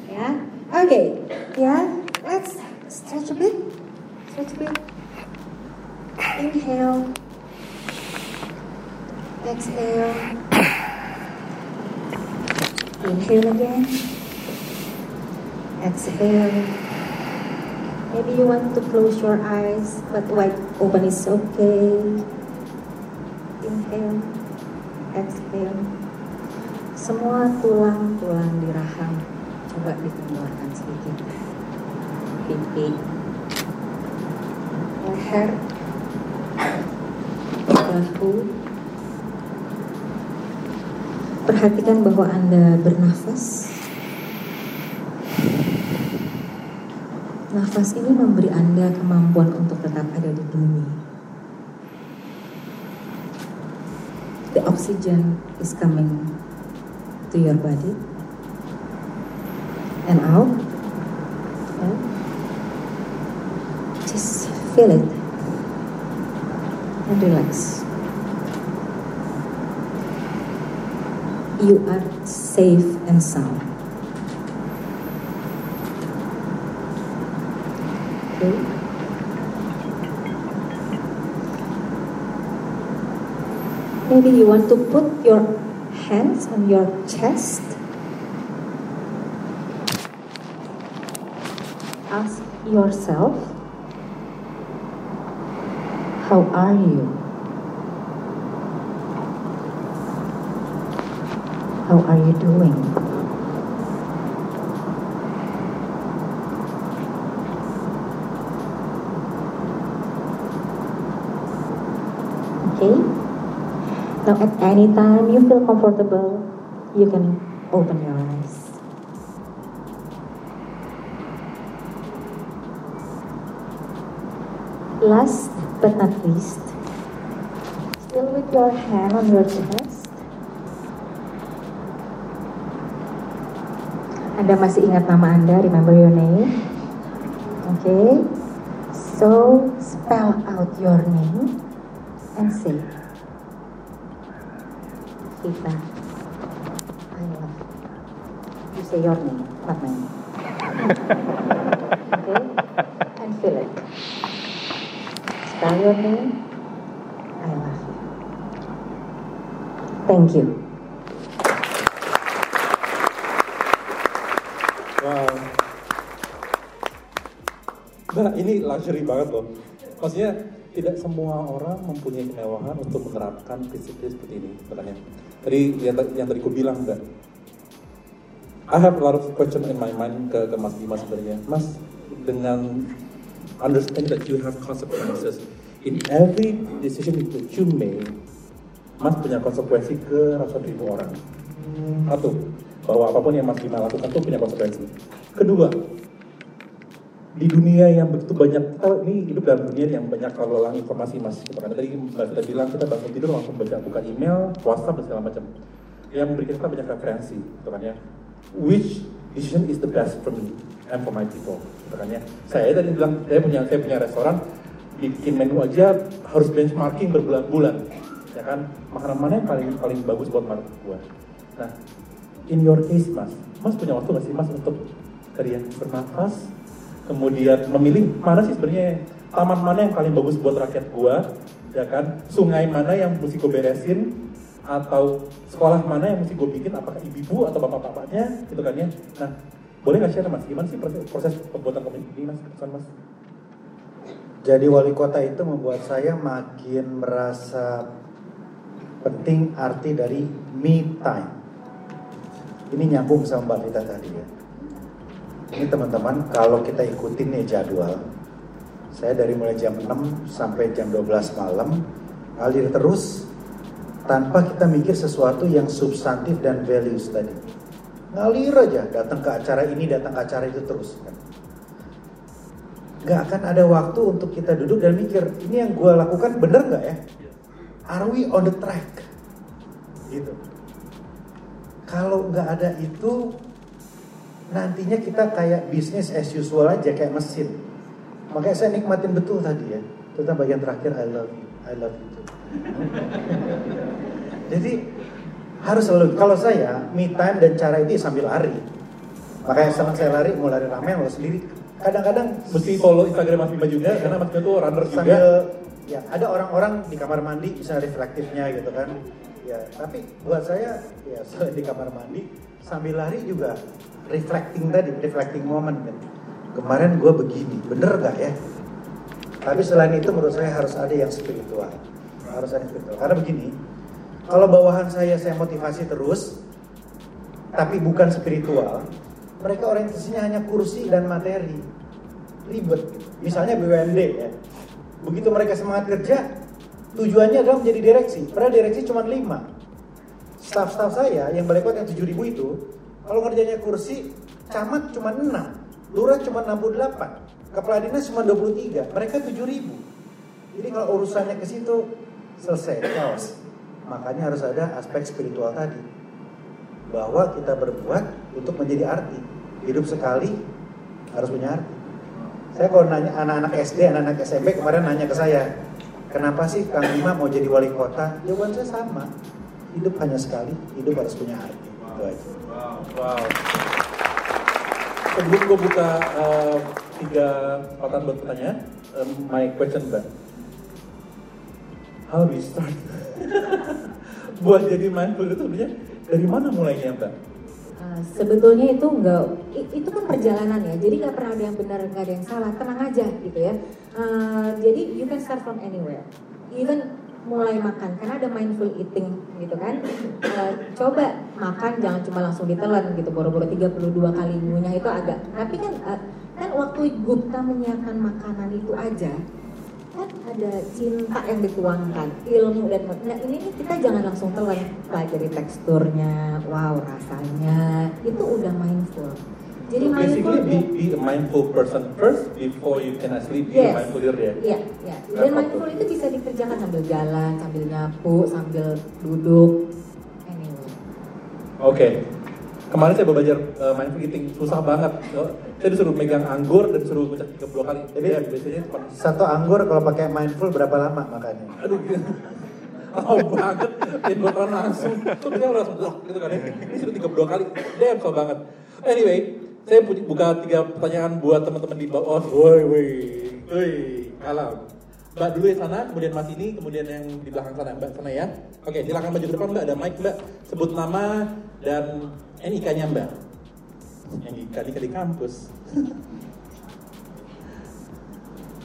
Ya, oke, ya. Let's stretch a bit. Stretch a bit. Inhale. Exhale. Inhale again. Exhale. Maybe you want to close your eyes, but wide open is okay. Inhale. Exhale. Semua tulang-tulang di rahang coba dikeluarkan sedikit. Pipi. Leher. Bahu. Perhatikan bahwa Anda bernafas. Nafas ini memberi Anda kemampuan untuk tetap ada di bumi. The oxygen is coming to your body and out. Feel it and relax. You are safe and sound. Okay. Maybe you want to put your hands on your chest. Ask yourself, how are you? How are you doing? Okay? Now, at any time you feel comfortable, you can open your eyes. Last but not least, still with your hand on your chest. Anda masih ingat nama Anda, remember your name. Okay, so spell out your name and say, Vita, I love you. You say your name, not my name. okay, and feel it. Spell your name, I love you. Thank you. Nah ini luxury banget loh. Maksudnya tidak semua orang mempunyai kemewahan untuk menerapkan prinsip-prinsip seperti ini sebenarnya. Tadi yang, yang tadi ku bilang enggak. I have a lot of question in my mind ke, ke Mas Bima sebenarnya. Mas dengan understand that you have consequences. In every decision that you make, Mas punya konsekuensi ke ratusan ribu orang. Satu, bahwa apa pun yang Mas Bima lakukan itu punya konsekuensi. Kedua, di dunia yang begitu banyak kita ini hidup dalam dunia yang banyak kalau lelang informasi mas. Kan tadi mbak kita bilang kita bangun tidur langsung baca buka email WhatsApp dan segala macam. Yang memberikan kita banyak referensi gitu kan ya. Which decision is the best for me and for my people gitu kan ya saya tadi bilang saya punya saya punya restoran bikin menu aja harus benchmarking berbulan-bulan ya kan? Makanan mana yang paling paling bagus buat market gua nah in your case mas mas punya waktu nggak sih mas untuk kalian bernafas kemudian memilih mana sih sebenarnya taman mana yang paling bagus buat rakyat gua ya kan? Sungai mana yang mesti gue beresin atau sekolah mana yang mesti gue bikin apakah ibu-ibu atau bapak-bapaknya gitu kan ya? Nah boleh nggak share mas gimana sih proses, proses pembuatan ini mas keputusan mas Jadi wali kota itu membuat saya makin merasa penting arti dari me time. Ini nyambung sama Mbak Vita tadi ya. Ini teman-teman kalau kita ikutin nih jadwal, Saya dari mulai jam 6 sampai jam 12 malam ngalir terus tanpa kita mikir sesuatu yang substantif dan values tadi. Ngalir aja, datang ke acara ini, datang ke acara itu terus. Kan. Gak akan ada waktu untuk kita duduk dan mikir, ini yang gue lakukan bener gak ya? Are we on the track? Gitu. Kalau nggak ada itu, nantinya kita kayak bisnis as usual aja, kayak mesin. Makanya saya nikmatin betul tadi ya, terutama bagian terakhir I love you, I love you. Jadi harus selalu kalau saya me time dan cara itu sambil lari. Makanya senang saya lari mau lari ramen mau sendiri. Kadang-kadang mesti follow Instagram Mas Bima juga karena Mas Bima tuh runner juga. sambil ya ada orang-orang di kamar mandi bisa reflektifnya gitu kan. Ya, tapi buat saya ya di kamar mandi sambil lari juga reflecting tadi, reflecting moment kan. Kemarin gue begini, bener gak ya? Tapi selain itu menurut saya harus ada yang spiritual. Harus ada yang spiritual. Karena begini, kalau bawahan saya saya motivasi terus, tapi bukan spiritual, mereka orientasinya hanya kursi dan materi. Ribet. Misalnya BUMD ya. Begitu mereka semangat kerja, tujuannya adalah menjadi direksi. Padahal direksi cuma 5. Staff-staff saya yang balik yang 7000 itu, kalau kerjanya kursi, camat cuma 6, lurah cuma 68, kepala dinas cuma 23, mereka 7000. Jadi kalau urusannya ke situ selesai, chaos. Makanya harus ada aspek spiritual tadi. Bahwa kita berbuat untuk menjadi arti. Hidup sekali harus punya arti. Saya kalau nanya anak-anak SD, anak-anak SMP kemarin nanya ke saya, kenapa sih Kang Bima mau jadi wali kota? Jawaban saya sama. Hidup hanya sekali, hidup harus punya arti. Itu aja. Wow. wow. Sebelum gue buka uh, tiga kesempatan buat pertanyaan, um, my question mbak, how do you start? buat jadi mindful itu sebenarnya dari mana mulainya mbak? Uh, sebetulnya itu enggak itu kan perjalanan ya. Jadi nggak pernah ada yang benar nggak ada yang salah. Tenang aja gitu ya. Uh, jadi you can start from anywhere. Even mulai makan karena ada mindful eating gitu kan. Uh, coba makan jangan cuma langsung ditelan gitu. Boro-boro 32 kali ngunyah itu agak. Tapi kan uh, kan waktu Gupta menyiapkan makanan itu aja kan ada cinta yang dituangkan ilmu dan nah ini nih kita jangan langsung telan pelajari teksturnya wow rasanya itu udah mindful jadi so mindful basically be, be a mindful person first before you can actually be Yes. a mindful leader ya Iya, iya. Dan mindful itu bisa dikerjakan sambil jalan, sambil nyapu, sambil duduk. Anyway. Oke. Kemarin saya belajar uh, mindful eating susah banget. So, saya disuruh megang anggur dan disuruh ngucap 32 kali. Jadi ya, biasanya cuma Satu anggur kalau pakai mindful berapa lama makannya? aduh. Lama banget, dan bakalan langsung. Tuh dia langsung wah gitu kan. ya. Ini sudah 32 kali. Damn, so banget. Anyway, saya buka tiga pertanyaan buat teman-teman di bawah. Oh, woi, woi, woi, kalam. Mbak dulu yang sana, kemudian Mas ini, kemudian yang di belakang sana, Mbak sana ya. Oke, silakan maju ke depan Mbak, ada mic Mbak. Sebut nama dan NIK-nya Mbak. Yang IK di di kampus.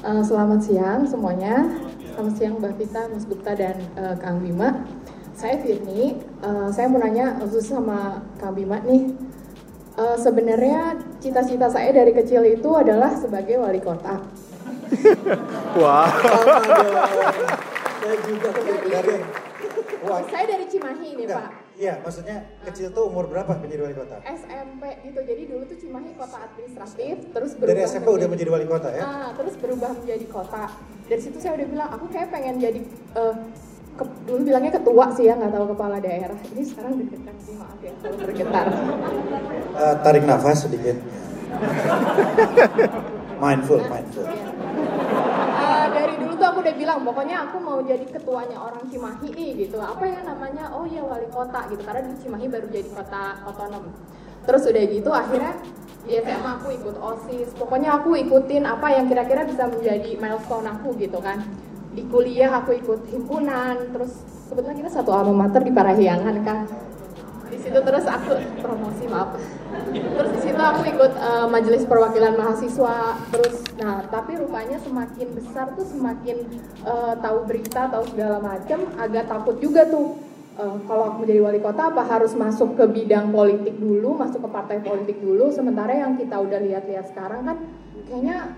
Eh, selamat siang semuanya. Selamat siang Mbak Vita, Mas Gupta, dan eh, Kang Bima. Saya Firni. Eh, saya mau nanya khusus sama Kang Bima nih. Eh, sebenarnya cita-cita saya dari kecil itu adalah sebagai wali kota. Wah. Saya juga dari Wah, Saya dari Cimahi nih enggak. Pak. Iya, maksudnya kecil tuh umur berapa menjadi wali kota? SMP gitu. Jadi dulu tuh Cimahi kota administratif, terus berubah Dari SMP udah menjadi wali kota ya? Ah, terus berubah menjadi kota. Dari situ saya udah bilang, aku kayak pengen jadi eh, ke- dulu bilangnya ketua sih ya, nggak tahu kepala daerah. Ini sekarang deg-degan sih, maaf ya kalau bergetar. Eh, tarik nafas sedikit. mindful, mindful. Eh, dari dulu tuh aku udah bilang, pokoknya aku mau jadi ketuanya orang Cimahi nih gitu. Apa ya namanya? Oh ya wali kota gitu. Karena di Cimahi baru jadi kota otonom. Terus udah gitu akhirnya di SMA aku ikut OSIS. Pokoknya aku ikutin apa yang kira-kira bisa menjadi milestone aku gitu kan. Di kuliah aku ikut himpunan, terus kebetulan kita satu alma mater di Parahyangan kan. Di situ terus aku promosi maaf. Terus di situ aku ikut eh, majelis perwakilan mahasiswa. Terus nah tapi rupanya semakin besar tuh semakin eh, tahu berita, tahu segala macam, agak takut juga tuh. Eh, kalau aku menjadi wali kota apa harus masuk ke bidang politik dulu, masuk ke partai politik dulu. Sementara yang kita udah lihat-lihat sekarang kan kayaknya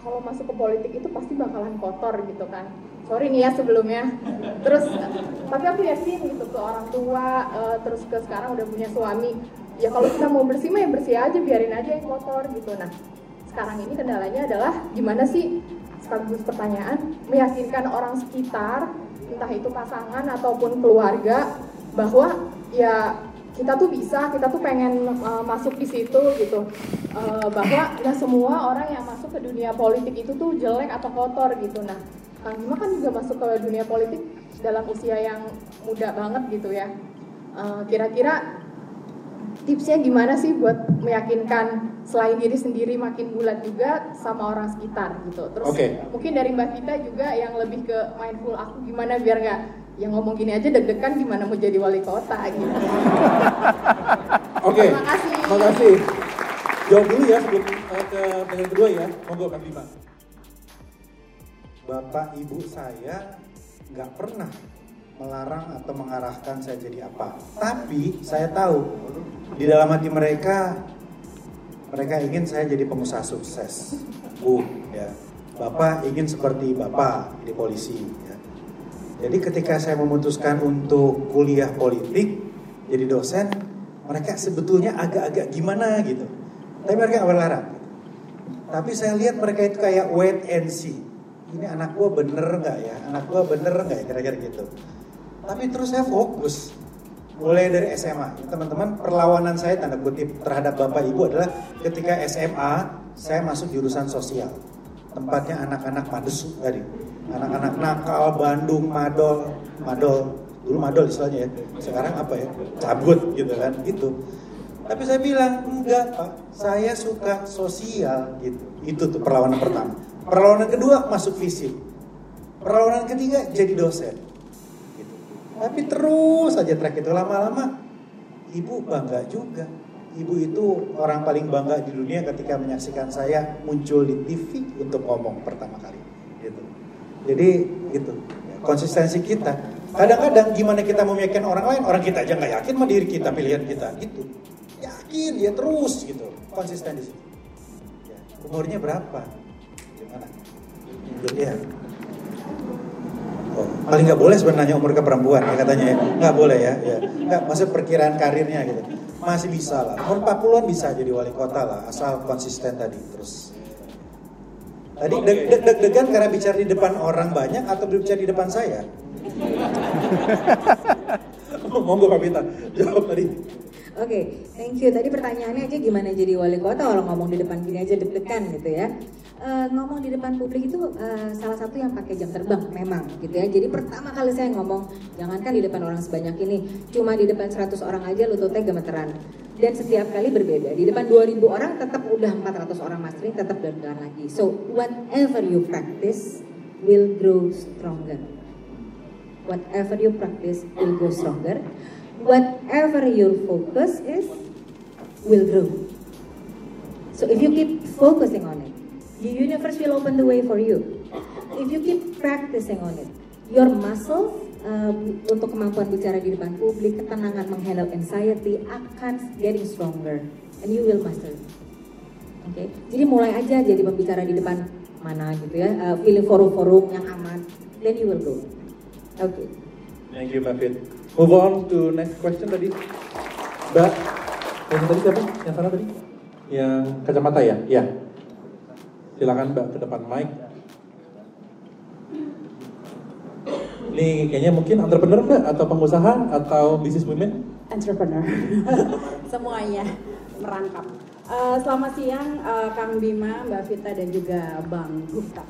kalau masuk ke politik itu pasti bakalan kotor gitu kan sorry nih ya sebelumnya. Terus tapi aku yakin gitu ke orang tua uh, terus ke sekarang udah punya suami. Ya kalau kita mau bersih mah ya bersih aja biarin aja yang kotor gitu. Nah sekarang ini kendalanya adalah gimana sih? Sekaligus pertanyaan meyakinkan orang sekitar entah itu pasangan ataupun keluarga bahwa ya kita tuh bisa, kita tuh pengen uh, masuk di situ gitu. Uh, bahwa nggak semua orang yang masuk ke dunia politik itu tuh jelek atau kotor gitu. Nah, Kang Bima kan juga masuk ke dunia politik dalam usia yang muda banget gitu ya. Uh, kira-kira tipsnya gimana sih buat meyakinkan selain diri sendiri makin bulat juga sama orang sekitar gitu. Terus okay. mungkin dari Mbak Vita juga yang lebih ke mindful aku gimana biar nggak yang ngomong gini aja deg-degan gimana mau jadi wali kota gitu. Oke. Okay. Terima kasih. Terima kasih. Jawab dulu ya sebelum uh, ke pertanyaan kedua ya. Monggo Kang Bima. Bapak ibu saya nggak pernah melarang atau mengarahkan saya jadi apa. Tapi saya tahu di dalam hati mereka mereka ingin saya jadi pengusaha sukses. Bu, ya. Bapak ingin seperti Bapak di polisi, ya. Jadi ketika saya memutuskan untuk kuliah politik, jadi dosen, mereka sebetulnya agak-agak gimana gitu. Tapi mereka nggak berlarang. Tapi saya lihat mereka itu kayak wait and see. Ini anak gua bener nggak ya? Anak gua bener nggak ya? Kira-kira gitu. Tapi terus saya fokus. Mulai dari SMA, teman-teman perlawanan saya tanda kutip terhadap bapak ibu adalah ketika SMA saya masuk jurusan sosial. Tempatnya anak-anak madesu tadi anak-anak nakal Bandung madol madol dulu madol istilahnya ya sekarang apa ya cabut gitu kan gitu tapi saya bilang enggak pak saya suka sosial gitu itu tuh perlawanan pertama perlawanan kedua masuk fisik perlawanan ketiga jadi dosen gitu. tapi terus aja track itu lama-lama ibu bangga juga ibu itu orang paling bangga di dunia ketika menyaksikan saya muncul di TV untuk ngomong pertama kali gitu jadi gitu konsistensi kita. Kadang-kadang gimana kita meyakinkan orang lain, orang kita aja nggak yakin sama diri kita, pilihan kita gitu. Yakin ya terus gitu, konsisten di. Ya. Umurnya berapa? Gimana? Ya. Oh, paling nggak boleh sebenarnya umur ke perempuan ya katanya ya. Nggak boleh ya. ya. Nggak, maksud perkiraan karirnya gitu. Masih bisa lah. Umur 40-an bisa jadi wali kota lah, asal konsisten tadi terus Tadi deg-degan karena bicara di depan orang banyak atau bicara di depan saya? Monggo Pak Pita, jawab tadi. Oke, okay, thank you. Tadi pertanyaannya aja gimana jadi wali kota kalau ngomong di depan gini aja deg-degan gitu ya. Uh, ngomong di depan publik itu uh, salah satu yang pakai jam terbang memang gitu ya. Jadi pertama kali saya ngomong jangankan di depan orang sebanyak ini, cuma di depan 100 orang aja lututnya gemeteran dan setiap kali berbeda. Di depan 2000 orang tetap udah 400 orang mastering tetap dan lagi. So whatever you practice will grow stronger. Whatever you practice will grow stronger. Whatever your focus is will grow. So if you keep focusing on it, the universe will open the way for you. If you keep practicing on it, your muscles um, untuk kemampuan bicara di depan publik, ketenangan menghandle anxiety akan getting stronger and you will master. Oke, okay? jadi mulai aja jadi pembicara di depan mana gitu ya, uh, pilih forum-forum yang aman, then you will go. Oke. Okay. Thank you, Mbak. Move on to next question tadi. Mbak, yang tadi siapa? Yang sana tadi? Yang kacamata ya? Ya. Silakan Mbak ke depan mic. Ini kayaknya mungkin entrepreneur mbak atau pengusaha atau bisnis women? Entrepreneur. Semuanya merangkap. Uh, selamat siang uh, Kang Bima, Mbak Vita dan juga Bang Gupta.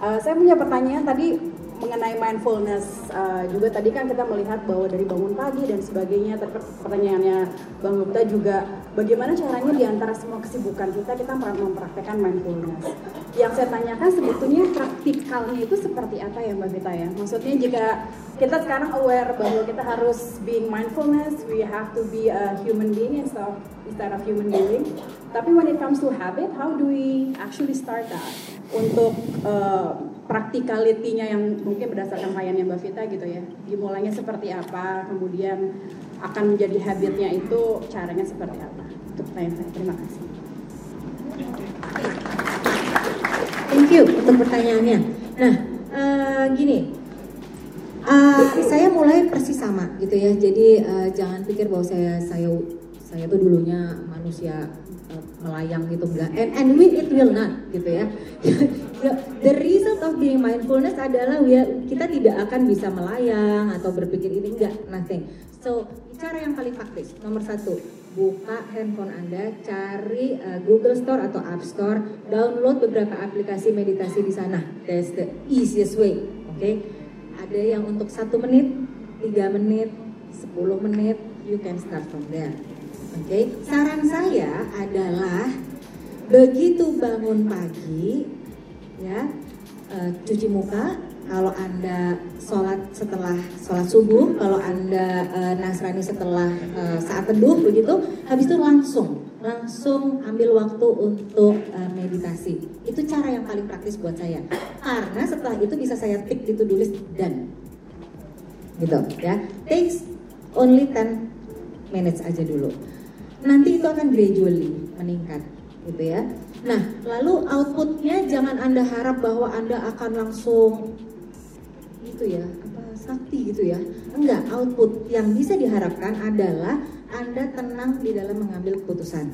Uh, saya punya pertanyaan tadi mengenai mindfulness uh, juga tadi kan kita melihat bahwa dari bangun pagi dan sebagainya pertanyaannya Bang Gupta juga bagaimana caranya di antara semua kesibukan kita kita mempraktekkan mindfulness? Yang saya tanyakan sebetulnya praktikalnya itu seperti apa ya Mbak Vita ya? Maksudnya jika kita sekarang aware bahwa kita harus being mindfulness we have to be a human being instead of, instead of human being tapi when it comes to habit how do we actually start that? Untuk uh, praktikalitinya yang mungkin berdasarkan yang Mbak Vita gitu ya. Dimulainya seperti apa kemudian akan menjadi habitnya itu caranya seperti apa. Itu pertanyaan saya terima kasih. Ini you untuk pertanyaannya. Nah, uh, gini, uh, saya mulai persis sama gitu ya. Jadi uh, jangan pikir bahwa saya saya saya tuh dulunya manusia melayang gitu enggak. And and we it will not gitu ya. the result of being mindfulness adalah we, kita tidak akan bisa melayang atau berpikir ini enggak nothing. So cara yang paling praktis nomor satu buka handphone Anda, cari uh, Google Store atau App Store, download beberapa aplikasi meditasi di sana. That's the easiest way, oke? Okay? Ada yang untuk satu menit, tiga menit, 10 menit, you can start from there. Oke, okay? saran saya adalah begitu bangun pagi, ya, uh, cuci muka, kalau Anda sholat setelah sholat subuh, kalau Anda uh, Nasrani setelah uh, saat teduh begitu, habis itu langsung langsung ambil waktu untuk uh, meditasi. Itu cara yang paling praktis buat saya. Karena setelah itu bisa saya tik di to-do list dan gitu ya. Takes only 10 minutes aja dulu. Nanti itu akan gradually meningkat gitu ya. Nah, lalu outputnya jangan Anda harap bahwa Anda akan langsung itu ya apa sakti gitu ya. Enggak output yang bisa diharapkan adalah anda tenang di dalam mengambil keputusan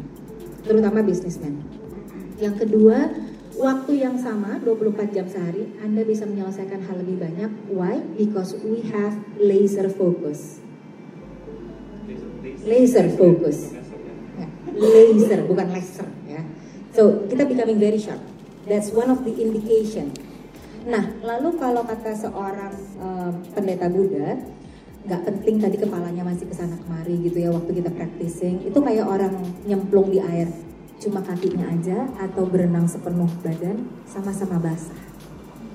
terutama bisnismen. Yang kedua waktu yang sama 24 jam sehari Anda bisa menyelesaikan hal lebih banyak. Why? Because we have laser focus. Laser focus laser bukan laser ya so kita becoming very sharp that's one of the indication Nah, lalu kalau kata seorang uh, pendeta Buddha, nggak penting tadi kepalanya masih ke sana kemari gitu ya waktu kita practicing, itu kayak orang nyemplung di air, cuma kakinya aja atau berenang sepenuh badan sama-sama basah.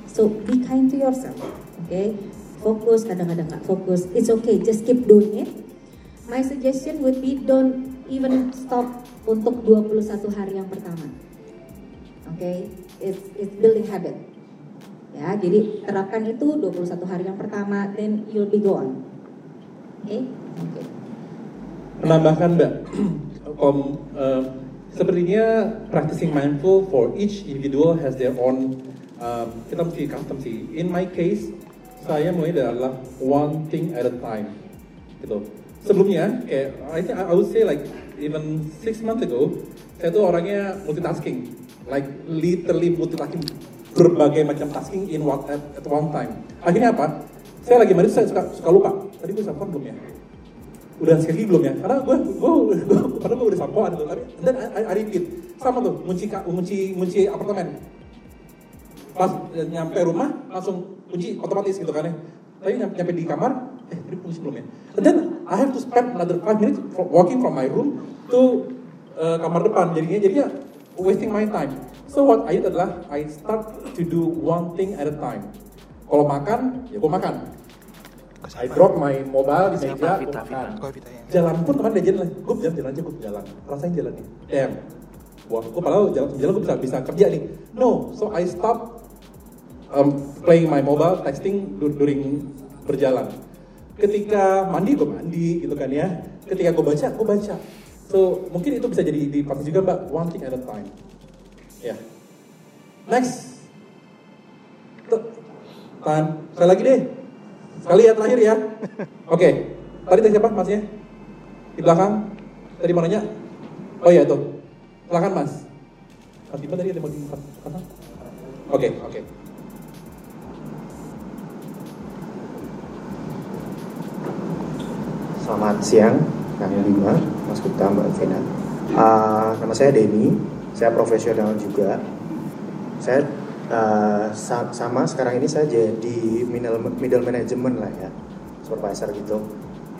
So be kind to yourself, oke? Okay? Fokus kadang-kadang nggak fokus, it's okay, just keep doing it. My suggestion would be don't even stop untuk 21 hari yang pertama. Oke, okay? it's, it's building habit Ya, jadi terapkan itu 21 hari yang pertama, then you'll be gone. Oke? Okay? Okay. Menambahkan Mbak, Om, uh, sepertinya practicing mindful for each individual has their own um, kita custom sih. In my case, saya mulai adalah one thing at a time, gitu. Sebelumnya, kayak I think I would say like even six months ago, saya tuh orangnya multitasking, like literally multitasking berbagai macam tasking in one, at, at one time. Akhirnya apa? Saya lagi mandi saya suka, suka lupa. Tadi gue sampo belum ya? Udah sekali belum ya? Karena gue, gue, karena gue udah sampoan gitu. Tapi dan I, I repeat. Sama tuh, kunci, kunci, kunci apartemen. Pas nyampe rumah langsung kunci otomatis gitu kan ya. Tapi nyampe, nyampe di kamar, eh tadi kunci belum ya? And then I have to spend another five minutes walking from my room to uh, kamar depan. Jadinya jadinya wasting my time. So what I did adalah I start to do one thing at a time. Kalau makan, ya gue makan. I drop my mobile di meja, gue makan. Jalan pun teman dia jalan, gue jalan jalan aja gue jalan. Rasain jalannya. Damn. Wah, gue padahal jalan jalan gue bisa bisa kerja nih. No, so I stop um, playing my mobile, texting during berjalan. Ketika mandi gue mandi gitu kan ya. Ketika gue baca, gue baca. So mungkin itu bisa jadi dipakai juga mbak, one thing at a time. Ya. Yeah. Next. Tahan. Sekali lagi deh. Sekali ya terakhir ya. Oke. Okay. Tadi tadi siapa masnya? Di belakang. Tadi mananya? Oh iya itu. Silakan mas. Mas Bima tadi ada mau di Oke, okay, oke. Okay. Selamat siang, Kang Bima, Mas Gupta, Mbak Vena. Uh, nama saya Denny, saya profesional juga. Saya uh, sama sekarang ini saya jadi middle, middle management lah ya supervisor gitu.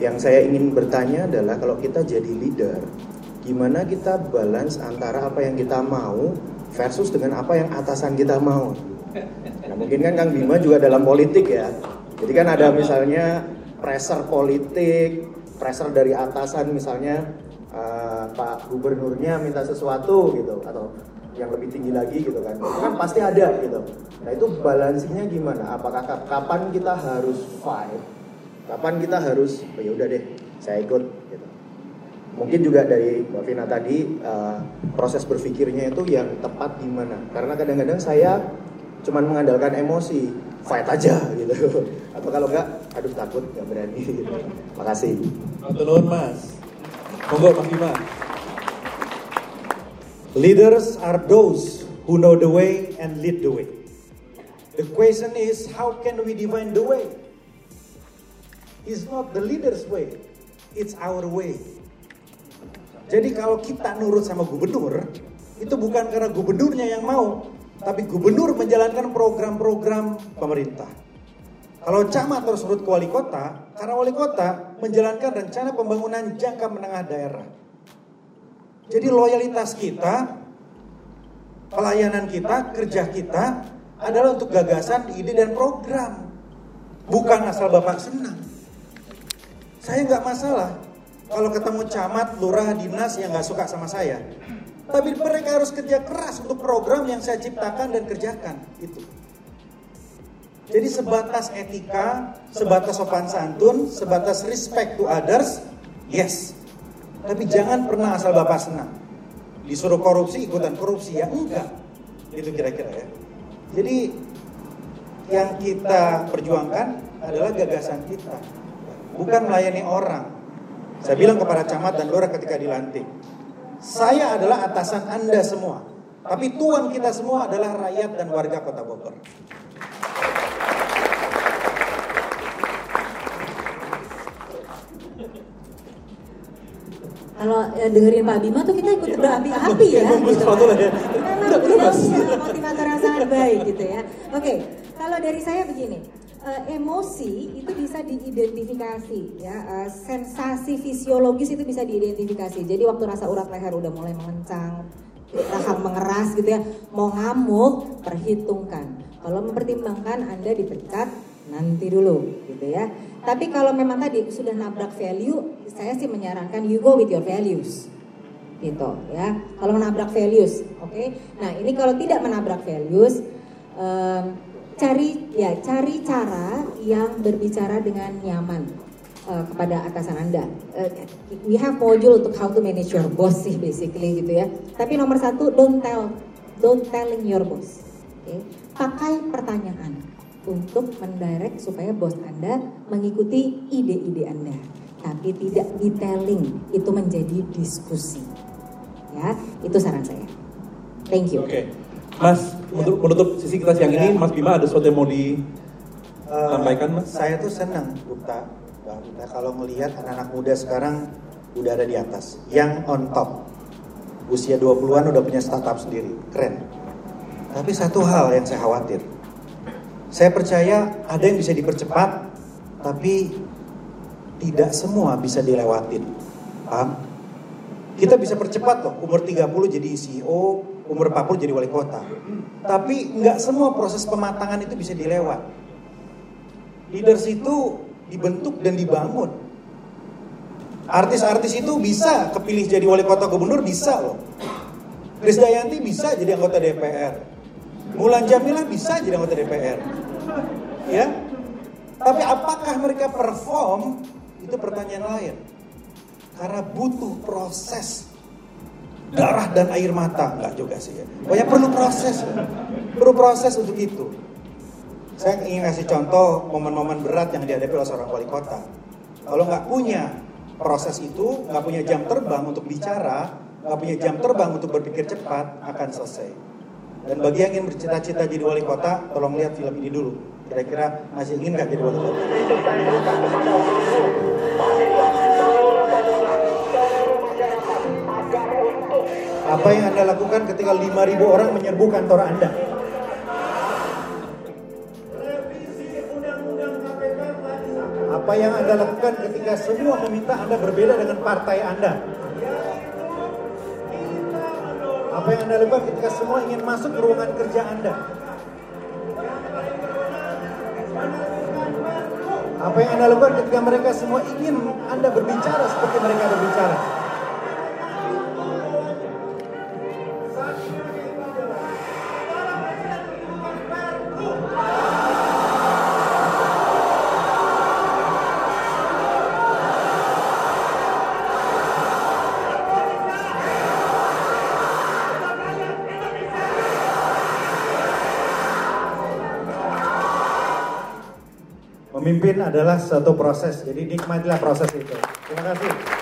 Yang saya ingin bertanya adalah kalau kita jadi leader gimana kita balance antara apa yang kita mau versus dengan apa yang atasan kita mau? Nah mungkin kan Kang Bima juga dalam politik ya. Jadi kan ada misalnya pressure politik pressure dari atasan misalnya uh, Pak Gubernurnya minta sesuatu gitu atau yang lebih tinggi lagi gitu kan. Kan pasti ada gitu. Nah itu balansinya gimana? Apakah kapan kita harus fight? Kapan kita harus oh, ya udah deh saya ikut gitu. Mungkin juga dari Mbak Vina tadi uh, proses berpikirnya itu yang tepat gimana karena kadang-kadang saya cuman mengandalkan emosi, fight aja gitu. Atau kalau enggak, aduh takut nggak berani. Makasih. Matur Mas. Monggo Mas Bima. Leaders are those who know the way and lead the way. The question is, how can we define the way? It's not the leader's way, it's our way. Jadi kalau kita nurut sama gubernur, itu bukan karena gubernurnya yang mau, tapi gubernur menjalankan program-program pemerintah. Kalau camat terus nurut ke wali kota, karena wali kota menjalankan rencana pembangunan jangka menengah daerah. Jadi loyalitas kita, pelayanan kita, kerja kita adalah untuk gagasan, ide dan program. Bukan asal Bapak senang. Saya nggak masalah kalau ketemu camat, lurah, dinas yang nggak suka sama saya. Tapi mereka harus kerja keras untuk program yang saya ciptakan dan kerjakan. Itu. Jadi sebatas etika, sebatas sopan santun, sebatas respect to others, yes. Tapi jangan pernah asal Bapak senang. Disuruh korupsi, ikutan korupsi. Ya enggak. Itu kira-kira ya. Jadi yang kita perjuangkan adalah gagasan kita. Bukan melayani orang. Saya bilang kepada camat dan lurah ketika dilantik. Saya adalah atasan Anda semua. Tapi tuan kita semua adalah rakyat dan warga kota Bogor. Kalau ya, dengerin Pak Bima tuh kita ikut berapi-api ya. gitu. ya. Memang beliau punya motivator yang sangat baik gitu ya. Oke, kalau dari saya begini, uh, emosi itu bisa diidentifikasi ya, uh, sensasi fisiologis itu bisa diidentifikasi. Jadi waktu rasa urat leher udah mulai mengencang, rahang mengeras gitu ya, mau ngamuk, perhitungkan. Kalau mempertimbangkan Anda dipecat, nanti dulu gitu ya. Tapi kalau memang tadi sudah nabrak value, saya sih menyarankan you go with your values gitu ya. Kalau menabrak values, oke. Okay? Nah ini kalau tidak menabrak values, um, cari ya cari cara yang berbicara dengan nyaman uh, kepada atasan anda. Uh, we have module untuk how to manage your boss sih basically gitu ya. Tapi nomor satu don't tell, don't telling your boss. Okay? Pakai pertanyaan untuk mendirect supaya bos Anda mengikuti ide-ide Anda. Tapi tidak detailing, itu menjadi diskusi. Ya, itu saran saya. Thank you. Oke. Okay. Mas, untuk menutup sisi kita siang ini, Mas Bima ada sesuatu yang mau disampaikan, Mas? Saya tuh senang, Bukta, Bang kalau melihat anak-anak muda sekarang udah ada di atas, yang on top. Usia 20-an udah punya startup sendiri, keren. Tapi satu hal yang saya khawatir, saya percaya ada yang bisa dipercepat, tapi tidak semua bisa dilewatin. Paham? Kita bisa percepat loh, umur 30 jadi CEO, umur 40 jadi wali kota. Tapi nggak semua proses pematangan itu bisa dilewat. Leaders itu dibentuk dan dibangun. Artis-artis itu bisa kepilih jadi wali kota gubernur bisa loh. Krisdayanti bisa jadi anggota DPR. Mulan Jamila bisa jadi anggota DPR. Ya. Tapi apakah mereka perform? Itu pertanyaan lain. Karena butuh proses darah dan air mata enggak juga sih ya. Banyak perlu proses. Perlu proses untuk itu. Saya ingin kasih contoh momen-momen berat yang dihadapi oleh seorang wali kota. Kalau nggak punya proses itu, nggak punya jam terbang untuk bicara, nggak punya jam terbang untuk berpikir cepat, akan selesai. Dan bagi yang ingin bercita-cita jadi wali kota, tolong lihat film ini dulu. Kira-kira masih ingin nggak jadi wali kota? Apa yang Anda lakukan ketika 5.000 orang menyerbu kantor Anda? Apa yang Anda lakukan ketika semua meminta Anda berbeda dengan partai Anda? Apa yang Anda lakukan ketika semua ingin masuk ke ruangan kerja Anda? Apa yang Anda lakukan ketika mereka semua ingin Anda berbicara seperti mereka berbicara? Memimpin adalah suatu proses, jadi nikmatilah proses itu. Terima kasih.